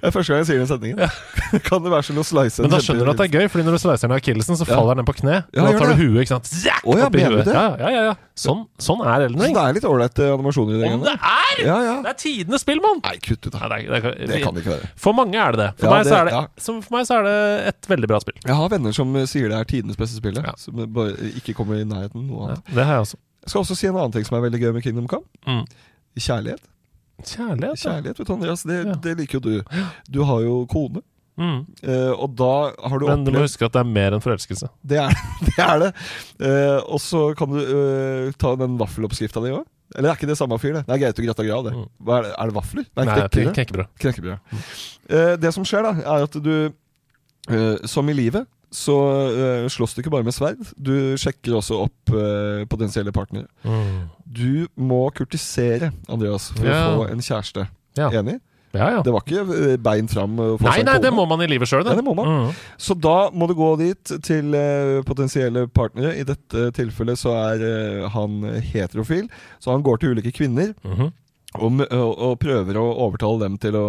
S2: Det er første gang jeg sier den setningen. kan det være sånn å slice
S1: Men
S2: en
S1: da skjønner du at det er gøy, Fordi når du slicer den i akillesen, så
S2: Ja.
S1: faller den ned på kne.
S2: Ja,
S1: og da
S2: gjør
S1: tar du huet, ikke sant? Zak,
S2: Å ja,
S1: opp i
S2: mener du
S1: huet.
S2: det?
S1: Ja, ja, ja, ja. Sånn, sånn er Elden
S2: Så
S1: Ring.
S2: det er litt ålreite animasjoner i det.
S1: Om det er!
S2: Ja, ja.
S1: Det er tidenes spill, mann!
S2: Nei, kutt ut, da.
S1: Nei, det, er- det, er-
S2: Det kan det ikke være.
S1: For mange er det det. For,
S2: Ja,
S1: meg, så er det
S2: ja.
S1: som for meg så er det et veldig bra spill.
S2: Jeg har venner som eh, sier det er tidenes beste spill,
S1: Ja.
S2: Som bare ikke kommer i nærheten noe noe
S1: Ja,
S2: annet.
S1: det har jeg også.
S2: Jeg skal også si en annen ting som er veldig gøy med Kingdom Come.
S1: Mm.
S2: Kjærlighet.
S1: Kjærlighet.
S2: Kjærlighet, vet du, Andreas. Det,
S1: Ja.
S2: det liker jo du. Du har jo kone.
S1: Mm.
S2: Uh, og da har du
S1: Men du må huske at det er mer enn forelskelse.
S2: Det er det. Er det. Uh, og så kan du uh, ta den vaffeloppskrifta di òg. Eller er ikke det samme fyr, det? Det er Gaute Grøtta Grav, det.
S1: Mm.
S2: Er, det? er det vafler? Nei,
S1: Nei,
S2: knekkebrød.
S1: knekkebrød.
S2: Eh, det som skjer, da, er at du eh, Som i livet så uh, slåss du ikke bare med sverd. Du sjekker også opp uh, potensielle partnere.
S1: Mm.
S2: Du må kurtisere, Andreas, for
S1: Ja.
S2: å få en kjæreste.
S1: Ja.
S2: Enig?
S1: Ja, ja.
S2: Det var ikke bein fram.
S1: Nei, nei, det må man i livet sjøl. Mm.
S2: Så da må du gå dit til potensielle partnere. I dette tilfellet så er han heterofil, så han går til ulike kvinner
S1: Mhm.
S2: og, og, og prøver å overtale dem til å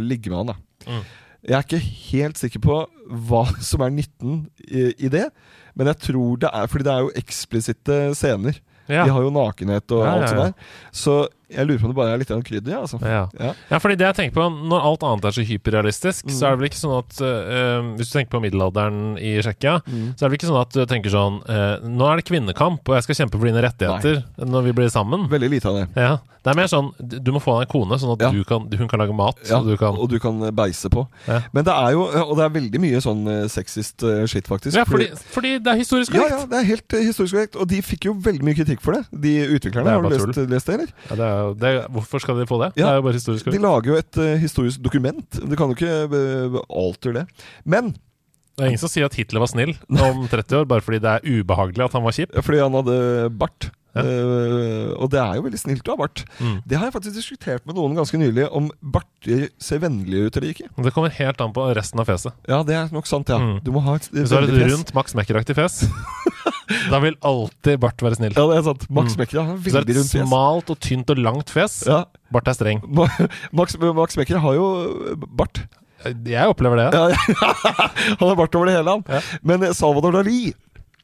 S2: ligge med han. da.
S1: Mm.
S2: Jeg er ikke helt sikker på hva som er nytten i, i det, men jeg tror det er fordi det er jo eksplisitte scener.
S1: Ja.
S2: De har jo nakenhet og alt sånt der. Så Jeg lurer på om det bare er litt krydder. Ja, altså.
S1: Ja.
S2: Ja.
S1: ja, fordi det jeg tenker på Når alt annet er så hyperrealistisk, så er det vel ikke sånn at uh, Hvis du tenker på middelalderen i Tsjekkia, så er det vel ikke sånn at du tenker sånn uh, Nå er det kvinnekamp, og jeg skal kjempe for dine rettigheter når vi blir sammen.
S2: Veldig lite av det.
S1: Ja, Det er mer sånn du må få deg en kone, sånn at kan, hun kan lage mat.
S2: Ja,
S1: og du kan
S2: og du kan beise på. Men det er jo Og det er veldig mye sånn sexist shit, faktisk.
S1: Ja, fordi, fordi det er historisk korrekt.
S2: ja, ja, det er helt historisk korrekt. Og de fikk jo veldig mye kritikk for det, de utviklerne.
S1: Det
S2: Har du lest, lest det, eller?
S1: Ja, det er, det hvorfor skal de få det?
S2: Ja.
S1: Det er jo bare historisk
S2: De lager jo et uh, historisk dokument. Du kan jo ikke uh, alter det. Men
S1: Det er ingen som sier at Hitler var snill om 30 år, bare fordi det er ubehagelig at han var kjip.
S2: fordi han hadde bart.
S1: Ja.
S2: Uh, og det er jo veldig snilt å ha bart.
S1: Mm.
S2: Det har jeg faktisk diskutert med noen ganske nylig, om barter ser vennlige ut eller ikke.
S1: Det kommer helt an på resten av fjeset.
S2: Ja, det er nok sant, ja.
S1: Mm.
S2: Du må ha et
S1: Hvis du har et rundt Max Mekker-aktig fjes, da vil alltid bart være snill.
S2: Ja, det er sant. Max
S1: Mm.
S2: Mekker har
S1: du har
S2: veldig
S1: et
S2: rundt fjes.
S1: smalt og tynt og langt fjes,
S2: Ja.
S1: bart er streng.
S2: Ma- Max, Max Mekker har jo bart.
S1: Jeg opplever det.
S2: Ja, ja. han har bart over det hele, han. Men Salvador Dali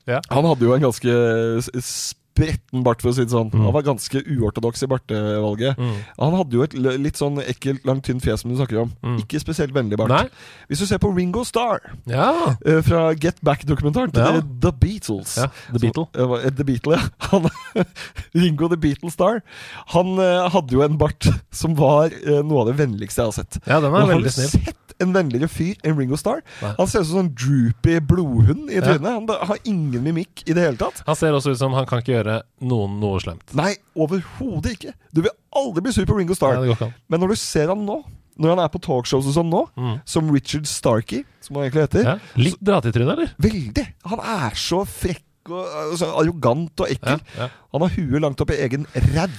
S1: Ja.
S2: Han hadde jo en ganske spretten bart, for å si det sånn.
S1: Mm.
S2: Han var ganske uortodoks i bartevalget.
S1: Mm.
S2: Han hadde jo et litt sånn ekkelt, langt, tynt fjes som du snakker om.
S1: Mm.
S2: Ikke spesielt vennlig bart.
S1: Nei?
S2: Hvis du ser på Ringo Starr
S1: Ja.
S2: uh, fra Get Back-dokumentaren til
S1: Ja.
S2: The Beatles
S1: ja. The Beatle.
S2: Så- uh, eh, The Beatle, ja. Han, Ringo The Beatle Star. Han uh, hadde jo en bart som var eh, noe av det vennligste jeg har sett.
S1: Ja, den er veldig snill.
S2: En vennligere fyr enn Ringo Starr? Han ser ut som en sånn droopy blodhund i
S1: Ja.
S2: trynet. Han har ingen mimikk i det hele tatt.
S1: Han ser også ut som han kan ikke gjøre noen noe slemt.
S2: Nei, overhodet ikke. Du vil aldri bli sur på Ringo Starr.
S1: Nei.
S2: Men når du ser han nå, når han er på talkshows og sånn nå,
S1: Mm.
S2: som Richard Starkey, som han egentlig heter
S1: Ja. Litt dratt i trynet, eller?
S2: Veldig! Han er så frekk og så arrogant og
S1: Ja.
S2: ekkel.
S1: ja.
S2: Han har huet langt opp i egen ræv.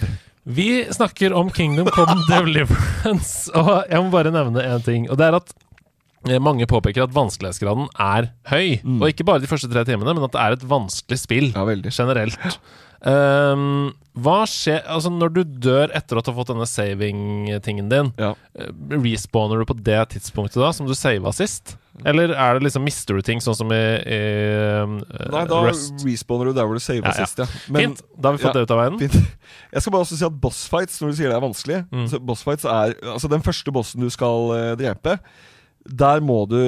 S1: Vi snakker om Kingdom Come Deliverance, og jeg må bare nevne én ting. Og det er at eh, mange påpeker at vanskelighetsgraden er høy.
S2: Mm.
S1: Og ikke bare de første tre timene, men at det er et vanskelig spill
S2: Ja,
S1: generelt. Um, hva skjer Altså, når du dør etter at du har fått denne saving-tingen din,
S2: Ja.
S1: eh, respawner du på det tidspunktet da, som du sava sist? Eller er det liksom mister du ting, sånn som i, i uh,
S2: Nei, da
S1: Rust?
S2: respawner du der hvor du saver
S1: Ja, ja.
S2: sist, ja. Men,
S1: Fint, da har vi fått det ut av veien.
S2: Fint. Jeg skal bare også si at bossfights, når du sier det er vanskelig
S1: Mm.
S2: så Bossfights er Altså, den første bossen du skal uh, drepe, der må du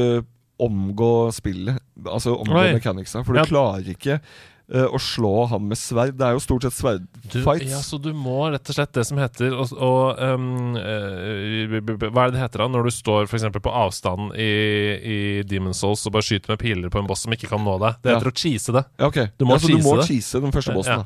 S2: omgå spillet. Altså omgå
S1: Oi.
S2: mechanicsa, for du klarer ikke eh, å slå ham med sverd. Det er jo stort sett sverdfights.
S1: ja, så du må rett og slett det som heter å, å, um, eh, Hva er det det heter da når du står eksempel på avstand i, i Demon's Souls og bare skyter med piler på en boss som ikke kan nå deg? Det
S2: Ja.
S1: heter å cheese det.
S2: Ja, okay.
S1: Du må
S2: ja, så du
S1: cheese
S2: må cheese den første bossen.
S1: Ja.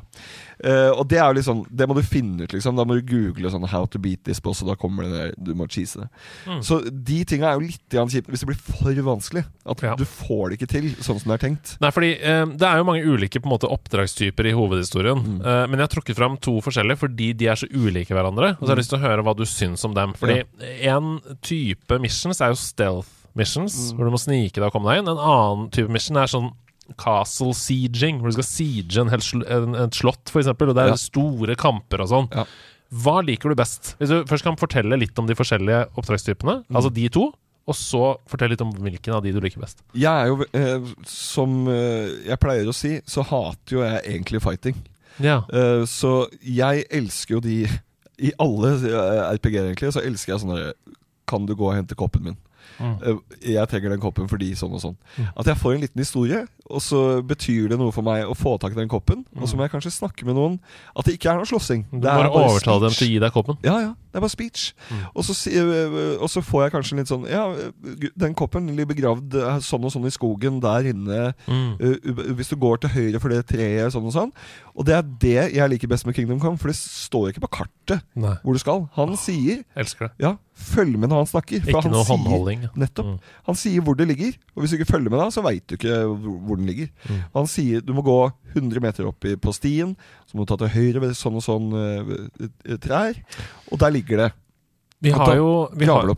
S2: Eh, og det er jo liksom Det må du finne ut, liksom. Da må du google sånn 'How to beat this boss', og da kommer det der. Du må cheese det.
S1: Mm.
S2: Så de tinga er jo litt kjipe hvis det blir for vanskelig. At
S1: Ja.
S2: du får det ikke til sånn som det er tenkt.
S1: Nei, fordi uh, Det er jo mange ulike på en måte oppdragstyper i hovedhistorien.
S2: Mm.
S1: Uh, men jeg har trukket fram to forskjellige fordi de er så ulike hverandre. Og så har jeg lyst til å høre hva du syns om dem. Fordi en type missions er jo stealth missions,
S2: Mm.
S1: hvor du må snike deg og komme deg inn. En annen type mission er sånn castle sieging, hvor du skal siege en en, et slott, f.eks. Og det er
S2: Ja.
S1: store kamper og sånn.
S2: Ja.
S1: Hva liker du best? Hvis du først kan fortelle litt om de forskjellige oppdragstypene,
S2: Mm.
S1: altså de to. Og så fortell litt om hvilken av de du liker best.
S2: Jeg er jo, eh, som eh, jeg pleier å si, så hater jo jeg egentlig fighting.
S1: Ja.
S2: Eh, så jeg elsker jo de I alle eh, RPG-er, egentlig, så elsker jeg sånne Kan du gå og hente koppen min?
S1: Mm.
S2: Eh, Jeg trenger den koppen fordi sånn og sånn.
S1: Mm.
S2: At jeg får en liten historie, og så betyr det noe for meg å få tak i den koppen. Og så må jeg kanskje snakke med noen at det ikke er noe slåssing.
S1: Du må
S2: er
S1: bare overtale dem til å gi deg koppen.
S2: Ja, ja. Det er bare speech.
S1: Mm.
S2: Og, så, øh, og så får jeg kanskje litt sånn Ja, den koppen ligger begravd øh, sånn og sånn i skogen der inne.
S1: Mm.
S2: øh, hvis du går til høyre for det treet, sånn og sånn. Og det er det jeg liker best med Kingdom Come, for det står ikke på kartet
S1: Nei,
S2: hvor du skal. Han sier
S1: elsker det.
S2: ja, følg med når han snakker. For
S1: Ikke
S2: han
S1: noe håndholding.
S2: Nettopp.
S1: Mm.
S2: Han sier hvor det ligger, og hvis du ikke følger med da, så veit du ikke hvor den ligger.
S1: Mm.
S2: Han sier du må gå 100 meter opp på stien, så må du ta til høyre ved sånn og sånn øh, trær, og der ligger det.
S1: Vi har jo vi har,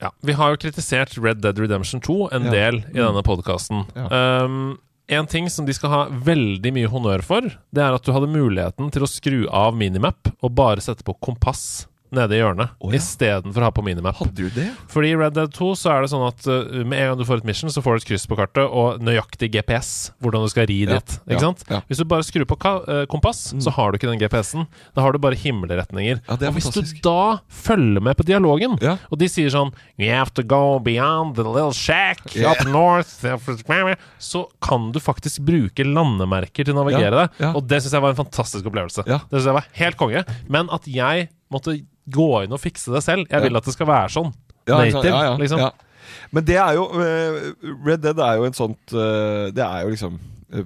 S1: ja, vi har jo kritisert Red Dead Redemption 2 en
S2: Ja.
S1: del i
S2: Mm.
S1: denne podkasten.
S2: Ja.
S1: Um, en ting som de skal ha veldig mye honnør for, det er at du hadde muligheten til å skru av minimap og bare sette på kompass nede i hjørnet
S2: oh, ja.
S1: istedenfor å ha på minimap.
S2: Hadde du det?
S1: Fordi i Red Dead 2 så er det sånn at uh, med en gang du får et mission, så får du et kryss på kartet og nøyaktig GPS, hvordan du skal ri
S2: Ja,
S1: dit.
S2: ja,
S1: Ikke sant?
S2: ja.
S1: Hvis du bare skrur på eh, kompass, så har du ikke den GPS-en. Da har du bare himmelretninger.
S2: Er
S1: og hvis
S2: fantastisk.
S1: du da følger med på dialogen,
S2: Ja.
S1: og de sier sånn You have to go beyond the little shack
S2: yeah.
S1: up north Så kan du faktisk bruke landemerker til å navigere
S2: Ja,
S1: deg. Og det syns jeg var en fantastisk opplevelse.
S2: Ja.
S1: Det synes jeg var helt konge. Men at jeg måtte gå inn og fikse det selv Jeg vil at det skal være sånn. Native,
S2: ja,
S1: liksom.
S2: Men det er jo eh, Red Dead er jo en sånt eh, Det er jo liksom uh,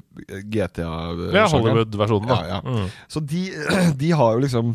S2: GTA.
S1: Ja, Hollywood-versjonen, da.
S2: Ja, ja.
S1: Mm.
S2: Så de, de har jo liksom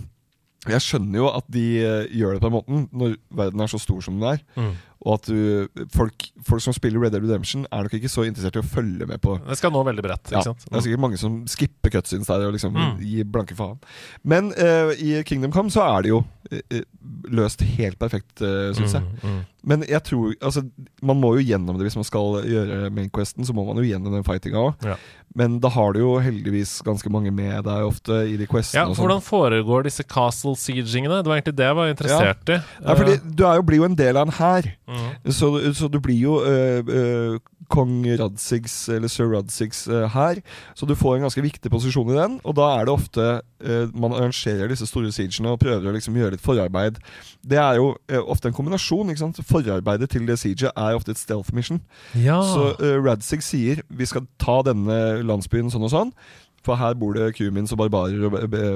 S2: Jeg skjønner jo at de eh, gjør det på den måten, når verden er så stor som den er.
S1: Mm.
S2: Og at du, folk, folk som spiller Red Dead Redemption, er nok ikke så interessert i å følge med på
S1: Det skal nå veldig bredt,
S2: ja? Det er sikkert mange som skipper cutscenes der og liksom
S1: Mm.
S2: gir blanke faen. Men uh, i Kingdom Come så er det jo eh, løst helt perfekt, uh, syns jeg.
S1: Mm, mm.
S2: Men jeg tror Altså, man må jo gjennom det hvis man skal gjøre Mainquesten. Så må man jo gjennom den fightinga òg.
S1: Ja.
S2: Men da har du jo heldigvis ganske mange med deg ofte i de questene.
S1: Ja, for
S2: sånn.
S1: Hvordan foregår disse castle siegingene? Det var egentlig det jeg var interessert i.
S2: Ja, fordi du er jo, blir jo en del av en hær.
S1: Mm.
S2: Så, så du blir jo øh, øh, kong Radsigs, eller sir Radsigs øh, hær. Så du får en ganske viktig posisjon i den, og da er det ofte øh, man arrangerer disse store siegene og prøver å liksom gjøre litt forarbeid. Det er jo øh, ofte en kombinasjon. ikke sant? Forarbeidet til det Siege er ofte et stealth mission.
S1: Ja.
S2: Så uh, Radzig sier vi skal ta denne landsbyen sånn og sånn. For her bor det kumins og barbarer og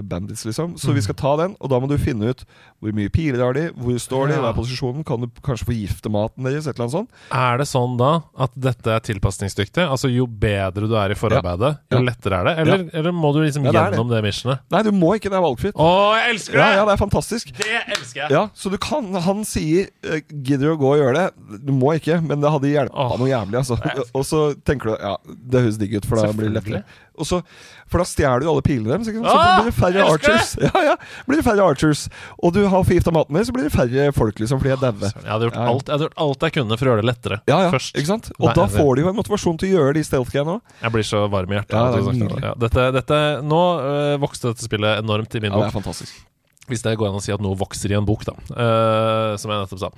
S2: bandits, liksom. Så
S1: Mm.
S2: vi skal ta den, og da må du finne ut hvor mye piler har de, hvor står de,
S1: Ja.
S2: hva er posisjonen, kan du kanskje forgifte maten deres, et eller annet sånt.
S1: Er det sånn da at dette er tilpasningsdyktig? Altså Jo bedre du er i forarbeidet, jo
S2: Ja.
S1: lettere er det? Eller, eller må du liksom
S2: Ja, det gjennom det.
S1: det missionet?
S2: Nei, du må ikke, det er valgfritt.
S1: Å, jeg elsker
S2: Ja,
S1: det!
S2: ja, det er fantastisk.
S1: Det elsker jeg!
S2: Ja, så du kan, Han sier eh, 'gidder du å gå og gjøre det'? Du må ikke, men det hadde hjulpet noe jævlig. Altså. Og så tenker du ja, det høres digg ut, for da blir det lettere. Og så, For da stjeler du alle pilene deres, Så, så
S1: Åh,
S2: blir det færre archers. Ja, ja, blir det færre archers Og du har forgifta maten din, så blir det færre folk, liksom, fordi jeg dauer.
S1: Jeg hadde, gjort
S2: Ja.
S1: alt, jeg hadde gjort alt jeg kunne for å gjøre det lettere
S2: Ja, ja,
S1: først.
S2: ikke sant? Og
S1: Nei,
S2: da får de jo en motivasjon til å gjøre de stealth-greiene òg.
S1: Jeg blir så varm i hjertet.
S2: Ja, det.
S1: Ja, dette, dette, nå øh, vokste dette spillet enormt i min bok.
S2: Ja, det er fantastisk.
S1: Hvis det går an å si at noe vokser i en bok, da. Uh, som jeg nettopp sa.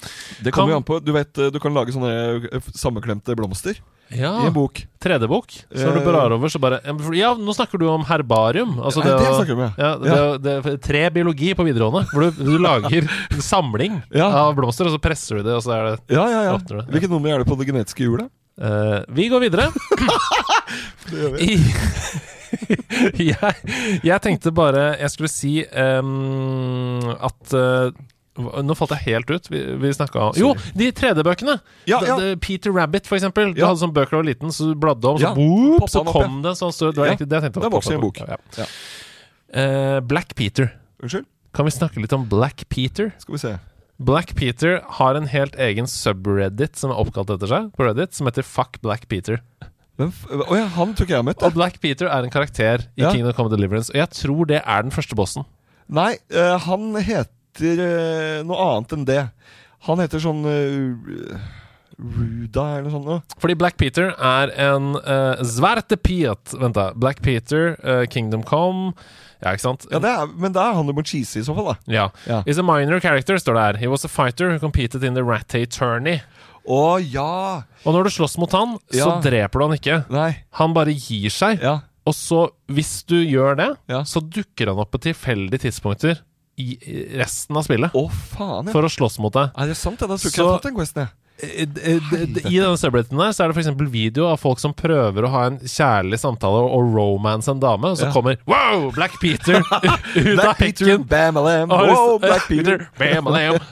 S2: Det kommer jo an på Du vet, eh, du kan lage sånne sammenklemte blomster. blomster i en bok.
S1: 3D-bok. Så når du
S2: Eh.
S1: blar over, så bare Ja, nå snakker du om herbarium. Altså
S2: det
S1: å-
S2: snakker du om,
S1: Ja, det, det, tre biologi på videregående, hvor du, du lager en samling
S2: Ja.
S1: av blomster, og så presser du det, og så er det
S2: Ja, ja, ja.
S1: Det.
S2: Hvilket nummer er det på det genetiske hjulet?
S1: Uh, Vi går videre.
S2: Det gjør vi.
S1: I, jeg, jeg tenkte bare jeg skulle si um, at uh, nå falt jeg helt ut. Vi, vi snakka om Jo, de 3D-bøkene!
S2: Ja, ja.
S1: Peter Rabbit, for eksempel. Du
S2: Ja.
S1: hadde sånne bøker da du var liten, så du bladde om, så, whoop, så
S2: kom opp,
S1: kom det sånn stor Det det tenkte.
S2: det vokser i en bok.
S1: Eh, Black Peter.
S2: Unnskyld?
S1: Kan vi snakke litt om Black Peter?
S2: Skal vi se.
S1: Black Peter har en helt egen subreddit som er oppkalt etter seg, på Reddit, som heter Fuck Black Peter.
S2: Å ja, han tror ikke jeg har møtt.
S1: Og. Black Peter er en karakter i
S2: Ja.
S1: Kingdom Come Deliverance, og jeg tror det er den første bossen.
S2: Nei, uh, han heter uh, noe annet enn det. Han heter sånn uh, Ruda eller noe sånt. noe.
S1: Fordi Black Peter er en uh, svarte piet Vent, da. Black Peter, Kingdom Come Ja, ikke sant?
S2: Ja, det er, men det er han jo cheese i så fall, da.
S1: Ja.
S2: Ja.
S1: Is a minor character, står det her. He was a fighter who competed in the Rattay tourney.
S2: Å ja!
S1: Og når du slåss mot han, så
S2: Ja.
S1: dreper du han ikke.
S2: Nei.
S1: Han bare gir seg.
S2: Ja.
S1: Og så, hvis du gjør det,
S2: Ja.
S1: så dukker han opp på tilfeldige tidspunkter i i resten av spillet
S2: Å, faen, ja.
S1: for å slåss mot deg.
S2: Er det sant? Jeg da tror ikke
S1: Så-
S2: jeg har fått den questen, jeg.
S1: Eh, eh, I denne subredditen der så er det f.eks. video av folk som prøver å ha en kjærlig samtale og, romance en dame, og så
S2: Ja.
S1: kommer Wow! Black Peter ut av
S2: Peter,
S1: hekken.
S2: bam, alam. Wow, Black Peter.
S1: bam,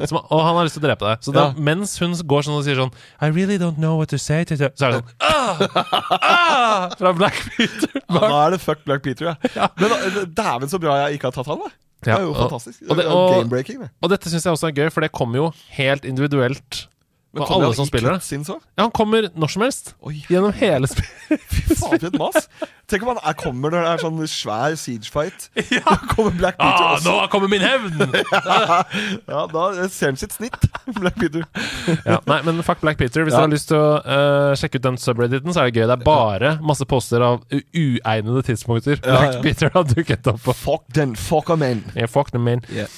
S1: som, og han har lyst til å drepe deg. Så da,
S2: Ja.
S1: mens hun går sånn og sier sånn I really don't know what to say to you», Så er det sånn ah! ah! Fra Black Peter.
S2: Ja, da er det fuck Black Peter, ja. Men da- dæven så bra jeg ikke har tatt han, da. Det er jo fantastisk.
S1: og det- og-. Og dette syns jeg også er gøy, for det kommer jo helt individuelt.
S2: Men kommer
S1: alle som spiller det.
S2: cutscenes?
S1: Ja, han kommer når som helst.
S2: Oi,
S1: Gjennom hele spillet.
S2: fy faen for et mas. Tenk om han er, kommer når det er sånn svær siege-fight. Da kommer Black Peter
S1: Ah,
S2: også.
S1: nå kommer min hevn!
S2: Ja, da ser han sitt snitt, Black Peter.
S1: ja, nei, men fuck Black Peter. Hvis
S2: Ja.
S1: du har lyst til å uh, sjekke ut den subredditen, så er det gøy. Det er bare masse poster av uegnede tidspunkter Black
S2: ja.
S1: Peter har dukket opp på.
S2: Fuck den, fuck a man.
S1: Yeah, fuck them, man.
S2: Yeah.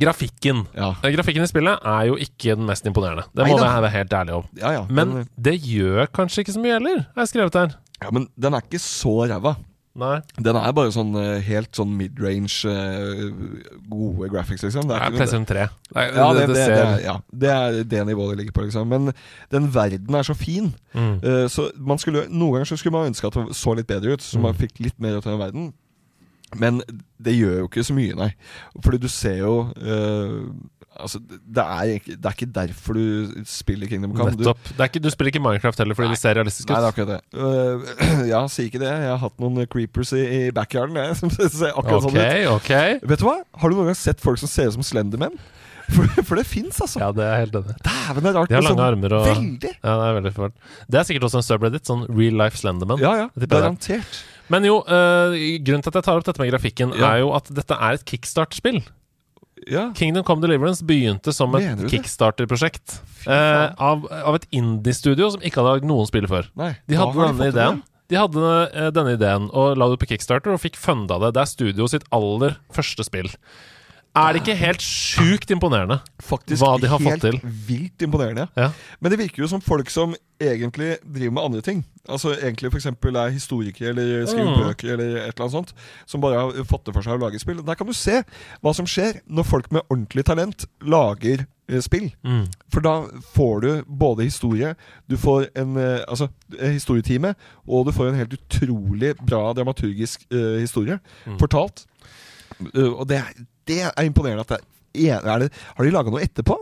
S1: Grafikken.
S2: Ja,
S1: Eh, Grafikken i spillet er jo ikke den mest imponerende. Det må
S2: Neida.
S1: jeg være helt ærlig om.
S2: ja. ja.
S1: Men
S2: den,
S1: det gjør kanskje ikke så mye heller, har jeg skrevet her.
S2: ja, men den er ikke så ræva.
S1: Nei.
S2: Den er bare sånn eh, helt sånn midrange, eh, gode graphics, liksom. Det er ikke noe-
S1: PlayStation 3. Nei,
S2: ja, det,
S1: det,
S2: det,
S1: det
S2: det, er, ja, det er det nivået det ligger på, liksom. Men den verden er så fin.
S1: mm.
S2: Uh, så man skulle, Noen ganger så skulle man ønske at det så litt bedre ut, så man
S1: Mm.
S2: fikk litt mer ut av den verden. Men det gjør jo ikke så mye, nei. Fordi du ser jo uh, Altså, det er, ikke, det er ikke derfor du spiller Kingdom Come. Du,
S1: Det ikke, du spiller ikke Minecraft heller fordi det ser realistisk ut.
S2: Nei, det er akkurat det. Uh, ja, si ikke det. Jeg har hatt noen creepers i, i backyarden, jeg. Som ser akkurat
S1: Ok,
S2: sånn ut.
S1: ok.
S2: Vet du hva? Har du noen gang sett folk som ser ut som Slendermen? For, for det fins, altså.
S1: Ja, det er helt enig.
S2: Dæven, det er rart.
S1: De har lange
S2: sånn-
S1: armer og
S2: Veldig.
S1: Ja, det er veldig fælt. Det er sikkert også en subreddit, sånn real life Slenderman.
S2: Ja, ja. Garantert.
S1: Men jo, eh, grunnen til at jeg tar opp dette med grafikken,
S2: Ja.
S1: er jo at dette er et kickstart-spill.
S2: Ja.
S1: Kingdom Come Deliverance begynte som et kickstarter-prosjekt. Eh, av, av et indie-studio som ikke hadde lagd noen spill før.
S2: Nei.
S1: De hadde denne
S2: de
S1: ideen. De hadde eh, denne ideen og la det på Kickstarter og fikk funda det. Det er studio sitt aller første spill. Er det ikke helt sjukt imponerende?
S2: Faktisk
S1: Hva de har fått til?
S2: Faktisk helt vilt imponerende.
S1: Ja.
S2: Men det virker jo som folk som egentlig driver med andre ting. Altså egentlig f.eks. er historikere eller skriver
S1: Mm.
S2: bøker eller et eller annet sånt. Som bare har fått det for seg å lage spill. Der kan du se hva som skjer når folk med ordentlig talent lager eh, spill.
S1: Mm.
S2: For da får du både historie, du får en eh, altså, eh, historietime, og du får en helt utrolig bra dramaturgisk uh, historie
S1: Mm.
S2: fortalt. Uh, og det, er- det er imponerende at det er, er det, Har de laga noe etterpå?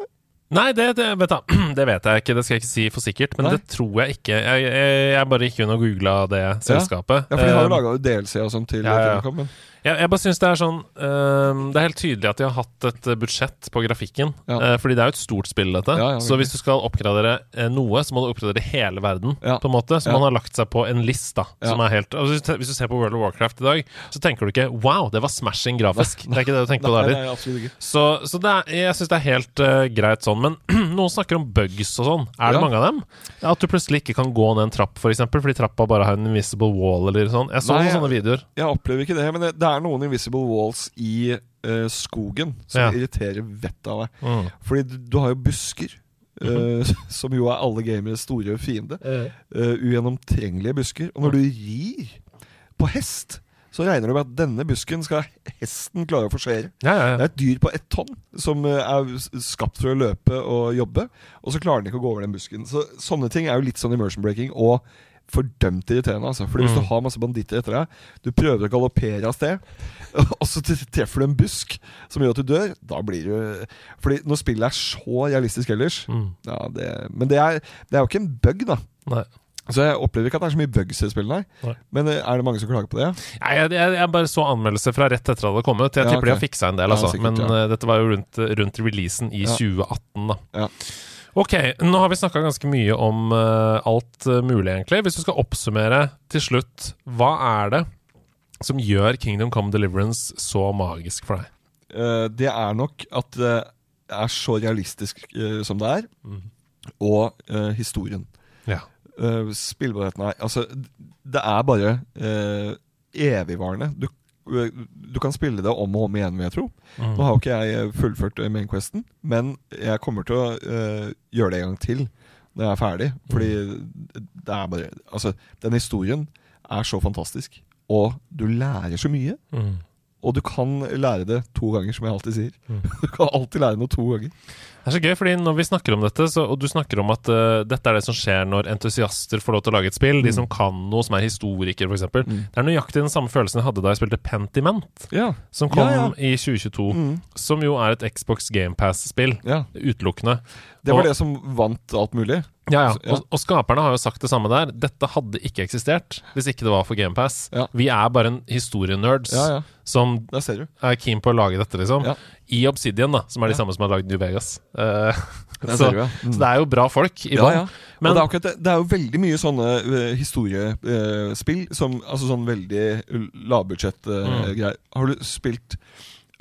S1: Nei, det, det, vet det vet jeg ikke. Det skal jeg ikke si for sikkert. Men
S2: Nei.
S1: det tror jeg ikke. Jeg, jeg, jeg bare gikk inn og googla det selskapet.
S2: Ja, for de har jo
S1: Eh,
S2: laga DLC og sånn til
S1: ja, ja.
S2: Filmcom. Men
S1: Jeg, jeg bare synes det er sånn øhm, Det er helt tydelig at de har hatt et eh, budsjett på grafikken.
S2: Ja.
S1: Eh, fordi det er jo et stort spill, dette.
S2: Ja,
S1: så hvis du skal oppgradere eh, noe, så må du oppgradere hele verden. På en måte Så man har lagt seg på en list, da. Som er helt altså, hvis, du, ser på World of Warcraft i dag, så tenker du ikke 'wow, det var smashing grafisk'. Det er ikke det du tenker på der.
S2: Nei, nei.
S1: Så, så det er, jeg syns det er helt uh, greit sånn. Men noen snakker om bugs og sånn. Er det mange av dem? At du plutselig ikke kan gå ned en trapp, f.eks., fordi trappa bare har en invisible wall eller sånn. Jeg så
S2: Nei,
S1: noen sånne videoer.
S2: Jeg opplever ikke det, men det, det er noen invisible walls i uh, skogen som
S1: Ja.
S2: irriterer vettet av deg.
S1: Mm.
S2: Fordi du, du har jo busker. eh, som jo er alle gameres store fiende. Uh, ugjennomtrengelige busker. Og når du rir på hest, så regner du med at denne busken skal hesten klare å forsere.
S1: Ja, ja,
S2: Det er et dyr på ett tonn som er skapt for å løpe og jobbe, og så klarer den ikke å gå over den busken. Så Sånne ting er jo litt sånn immersion breaking og fordømt irriterende. Altså. Fordi Hvis
S1: Mm.
S2: du har masse banditter etter deg, du prøver å galoppere av sted, og så treffer du en busk som gjør at du dør, da blir du Fordi når spillet er så realistisk ellers
S1: Mm.
S2: ja, det, Men det er, det er jo ikke en bug, da.
S1: Nei.
S2: Så jeg opplever ikke at det er så mye bugs i spillet, nei. Men eh, er det mange som klager på det?
S1: Nei, jeg, jeg, jeg bare så anmeldelser fra rett etter at det hadde kommet. Jeg
S2: Ja,
S1: tipper de har fiksa en del,
S2: Ja,
S1: altså.
S2: sikkert,
S1: Men eh, dette var jo rundt, rundt releasen i
S2: Ja.
S1: 2018, da. Ok, nå har vi snakka ganske mye om uh, alt uh, mulig, egentlig. Hvis du skal oppsummere til slutt, hva er det som gjør Kingdom Come Deliverance så magisk for deg?
S2: Uh, det er nok at det er så realistisk som det er,
S1: Mm.
S2: og historien.
S1: Ja.
S2: Spillbarheten er Altså, det er bare evigvarende. Du, du kan spille det om og om igjen, vil jeg tro.
S1: Mm.
S2: Nå har jo ikke jeg fullført Mainquesten, men jeg kommer til å uh, gjøre det en gang til når jeg er ferdig. Fordi det er bare Altså, den historien er så fantastisk. Og du lærer så mye.
S1: Mm.
S2: Og du kan lære det to ganger, som jeg alltid sier.
S1: Mm.
S2: Du kan alltid lære noe to ganger.
S1: Det er så gøy, fordi når vi snakker om dette, så, og du snakker om at uh, dette er det som skjer når entusiaster får lov til å lage et spill, de
S2: Mm.
S1: som kan noe, som er historikere, f.eks.
S2: Mm.
S1: Det er nøyaktig den samme følelsen jeg hadde da jeg spilte Pentiment,
S2: Ja.
S1: som kom
S2: Ja, ja.
S1: i 2022.
S2: Mm.
S1: Som jo er et Xbox GamePass-spill, utelukkende.
S2: Det var
S1: Og-
S2: det som vant alt mulig.
S1: Ja, ja. Og, og skaperne har jo sagt det samme der. Dette hadde ikke eksistert hvis ikke det var for GamePass.
S2: Ja.
S1: Vi er bare en historienerds
S2: Ja, ja.
S1: som
S2: ser du.
S1: er keen på å lage dette, liksom. I Obsidian, da, som er de samme som har lagd New Vegas.
S2: Uh,
S1: så.
S2: Mm.
S1: så det er jo bra folk i bånn. Men-
S2: det er, akkurat det, er jo veldig mye sånne uh, historiespill. som altså sånn veldig lavbudsjett uh,
S1: Mm.
S2: Har du spilt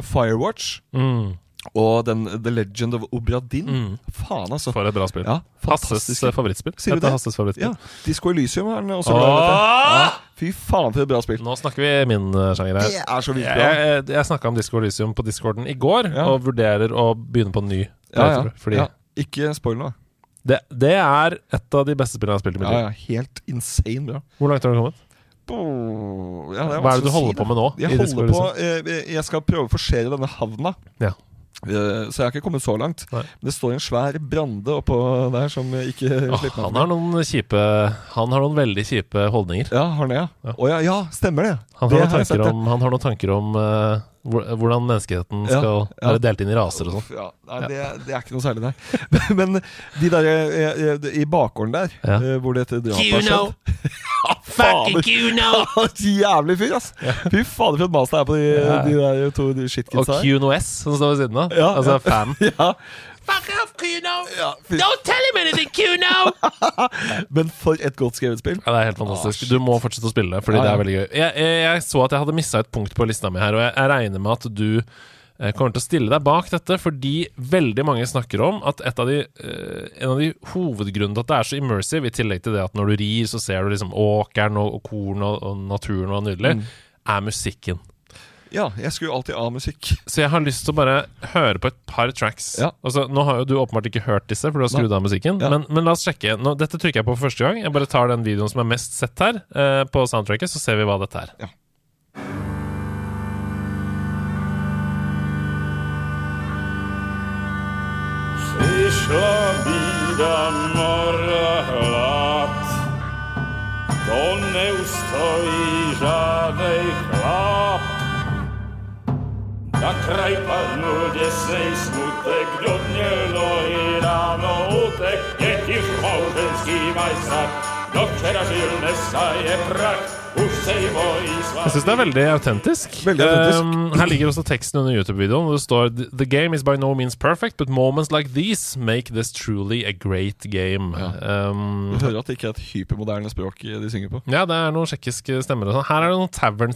S2: Firewatch?
S1: Mm.
S2: Og den The Legend of Obradin.
S1: Mm.
S2: Faen, altså.
S1: For et bra spill.
S2: Ja,
S1: Hasses eh, favorittspill.
S2: Sier du det?
S1: Hasses favorittspill.
S2: Ja, Disco Elysium er den også. Ja, fy faen, for et bra spill.
S1: Nå snakker vi min eh, sjanger her.
S2: Det er så vilt
S1: Jeg,
S2: bra.
S1: jeg, jeg snakka om Disco Elysium på discorden i går,
S2: Ja.
S1: og vurderer å begynne på en ny.
S2: Ja, ja. Ja. Ikke spoil noe.
S1: det, det er et av de beste spillene jeg har spilt i mitt
S2: Ja,
S1: liv.
S2: ja, helt insane bra.
S1: Hvor langt har du kommet?
S2: Ja,
S1: Hva er
S2: det
S1: du holder
S2: si,
S1: på med nå?
S2: Jeg holder på eh, Jeg skal prøve å forsere denne havna.
S1: Ja.
S2: Så jeg har ikke kommet så langt.
S1: Nei.
S2: Men det står en svær brande oppå der som ikke slipper
S1: han har noen kjipe Han har noen veldig kjipe holdninger.
S2: Ja, har han det, ja?
S1: Ja.
S2: Ja, ja, stemmer det.
S1: Han
S2: Det
S1: har, noen
S2: jeg sett,
S1: tanker
S2: ja.
S1: om, han har noen tanker om uh, hvordan menneskeheten
S2: Ja,
S1: skal
S2: ja.
S1: være delt inn i raser og sånn.
S2: Ja, det, det er ikke noe særlig, nei. Men de der eh, eh, i bakgården der,
S1: Ja.
S2: hvor dette drapet har skjedd Fucking
S1: Kuno!
S2: Jævlig fyr, ass! Fy fader, for et mas det er på de,
S1: Ja.
S2: de der to de
S1: Og
S2: shitkidsa her.
S1: Kuno S, som står ved siden av.
S2: Ja,
S1: altså
S2: ja.
S1: fan.
S2: Ja,
S1: Fuck off, Kuno!
S2: ja,
S1: Don't tell him anything, Kuno!
S2: men for et godt skrevet spill.
S1: Ja, det er helt fantastisk.
S2: Ah,
S1: Du må fortsette å spille fordi
S2: Ja,
S1: det er veldig gøy. Jeg, jeg, jeg så at jeg hadde mista et punkt på lista mi her, og jeg, jeg regner med at du eh, kommer til å stille deg bak dette, fordi veldig mange snakker om at et av de, eh, en av de hovedgrunnene til at det er så immersive, i tillegg til det at når du rir, så ser du liksom åkeren og, og korn og, og naturen og nydelig,
S2: Mm.
S1: er musikken.
S2: Ja, jeg skulle jo alltid av musikk.
S1: Så jeg har lyst til å bare høre på et par tracks.
S2: Ja.
S1: Altså, nå har jo du åpenbart ikke hørt disse, for du har skrudd av musikken.
S2: Ja.
S1: Men, men la oss sjekke. Nå, dette trykker jeg på for første gang. Jeg bare tar den videoen som er mest sett her, eh, på soundtracket, så ser vi hva dette er.
S2: Ja.
S3: šla bída, mora, hlad. To neustojí žádnej chlap. Na kraj padnul děsnej smutek, kdo měl nohy ráno utek, děti v houženský mají snad. Včera žil, dneska je prach.
S1: Jeg syns det er veldig autentisk.
S2: Veldig autentisk.
S1: Um, her ligger også teksten under YouTube-videoen. Det står The game is by no means perfect, but moments like these make this truly a great game. Um,
S2: Du hører at det ikke er et hypermoderne språk de synger på.
S1: ja, det er noen tsjekkiske stemmer sånn. Her er det noen tavern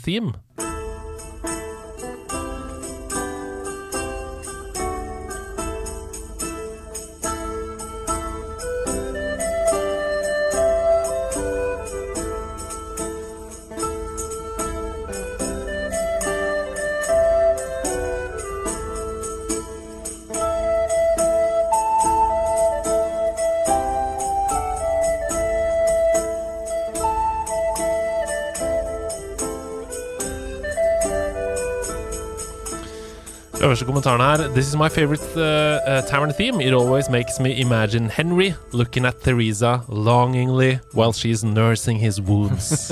S1: Øverste kommentaren her This is my favorite uh, uh, tavern theme. It always makes me imagine Henry looking at Theresa longingly while she's nursing his wounds.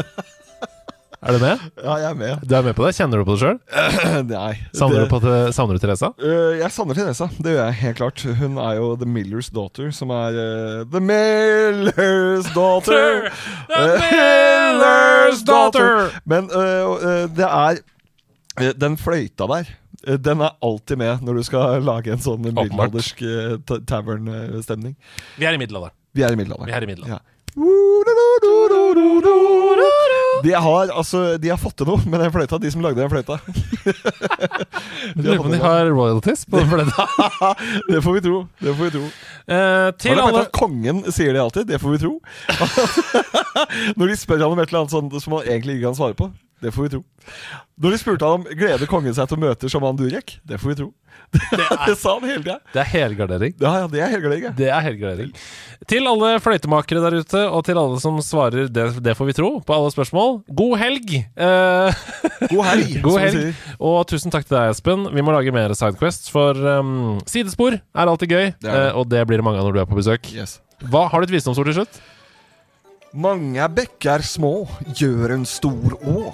S1: er du med?
S2: Ja, jeg er med.
S1: Du er med på det? Kjenner du på det sjøl?
S2: Nei.
S1: Savner,
S2: det-
S1: du det- savner du Teresa?
S2: Uh, jeg savner Teresa, det gjør jeg helt klart. Hun er jo The Millers Daughter, som er uh, The Millers Daughter!
S1: The Miller's daughter!
S2: Men uh, det er Den fløyta der, den er alltid med når du skal lage en sånn middelaldersk tavernstemning tavern-stemning.
S1: Vi er i middelalderen.
S2: Vi er i middelalderen.
S1: Vi er i middelalderen.
S2: Ja. De har, altså, de har fått til noe med den fløyta, de som lagde den fløyta.
S1: Jeg Lurer på om de har royalties på den fløyta.
S2: Det får vi tro. Det får vi tro.
S1: Eh, til alle
S2: Kongen sier det alltid. Det får vi tro. Når de spør ham om et eller annet sånt som han egentlig ikke kan svare på. Det får vi tro. Når de spurte han om gleder kongen seg til å møte sjaman Durek. Det får vi tro. Det, sa han hele tida.
S1: Det er helgardering.
S2: Ja, ja, det er helgardering.
S1: Det er helgardering. Til alle fløytemakere der ute, og til alle som svarer det, det får vi tro på alle spørsmål, god helg! Eh,
S2: God helg.
S1: god helg. Og tusen takk til deg, Espen. Vi må lage mer Sidequest, for um, sidespor er alltid gøy,
S2: Det er
S1: eh, og det blir det mange av når du er på besøk.
S2: Yes.
S1: Hva Har du et visdomsord til slutt?
S2: Mange bekker små gjør en stor å.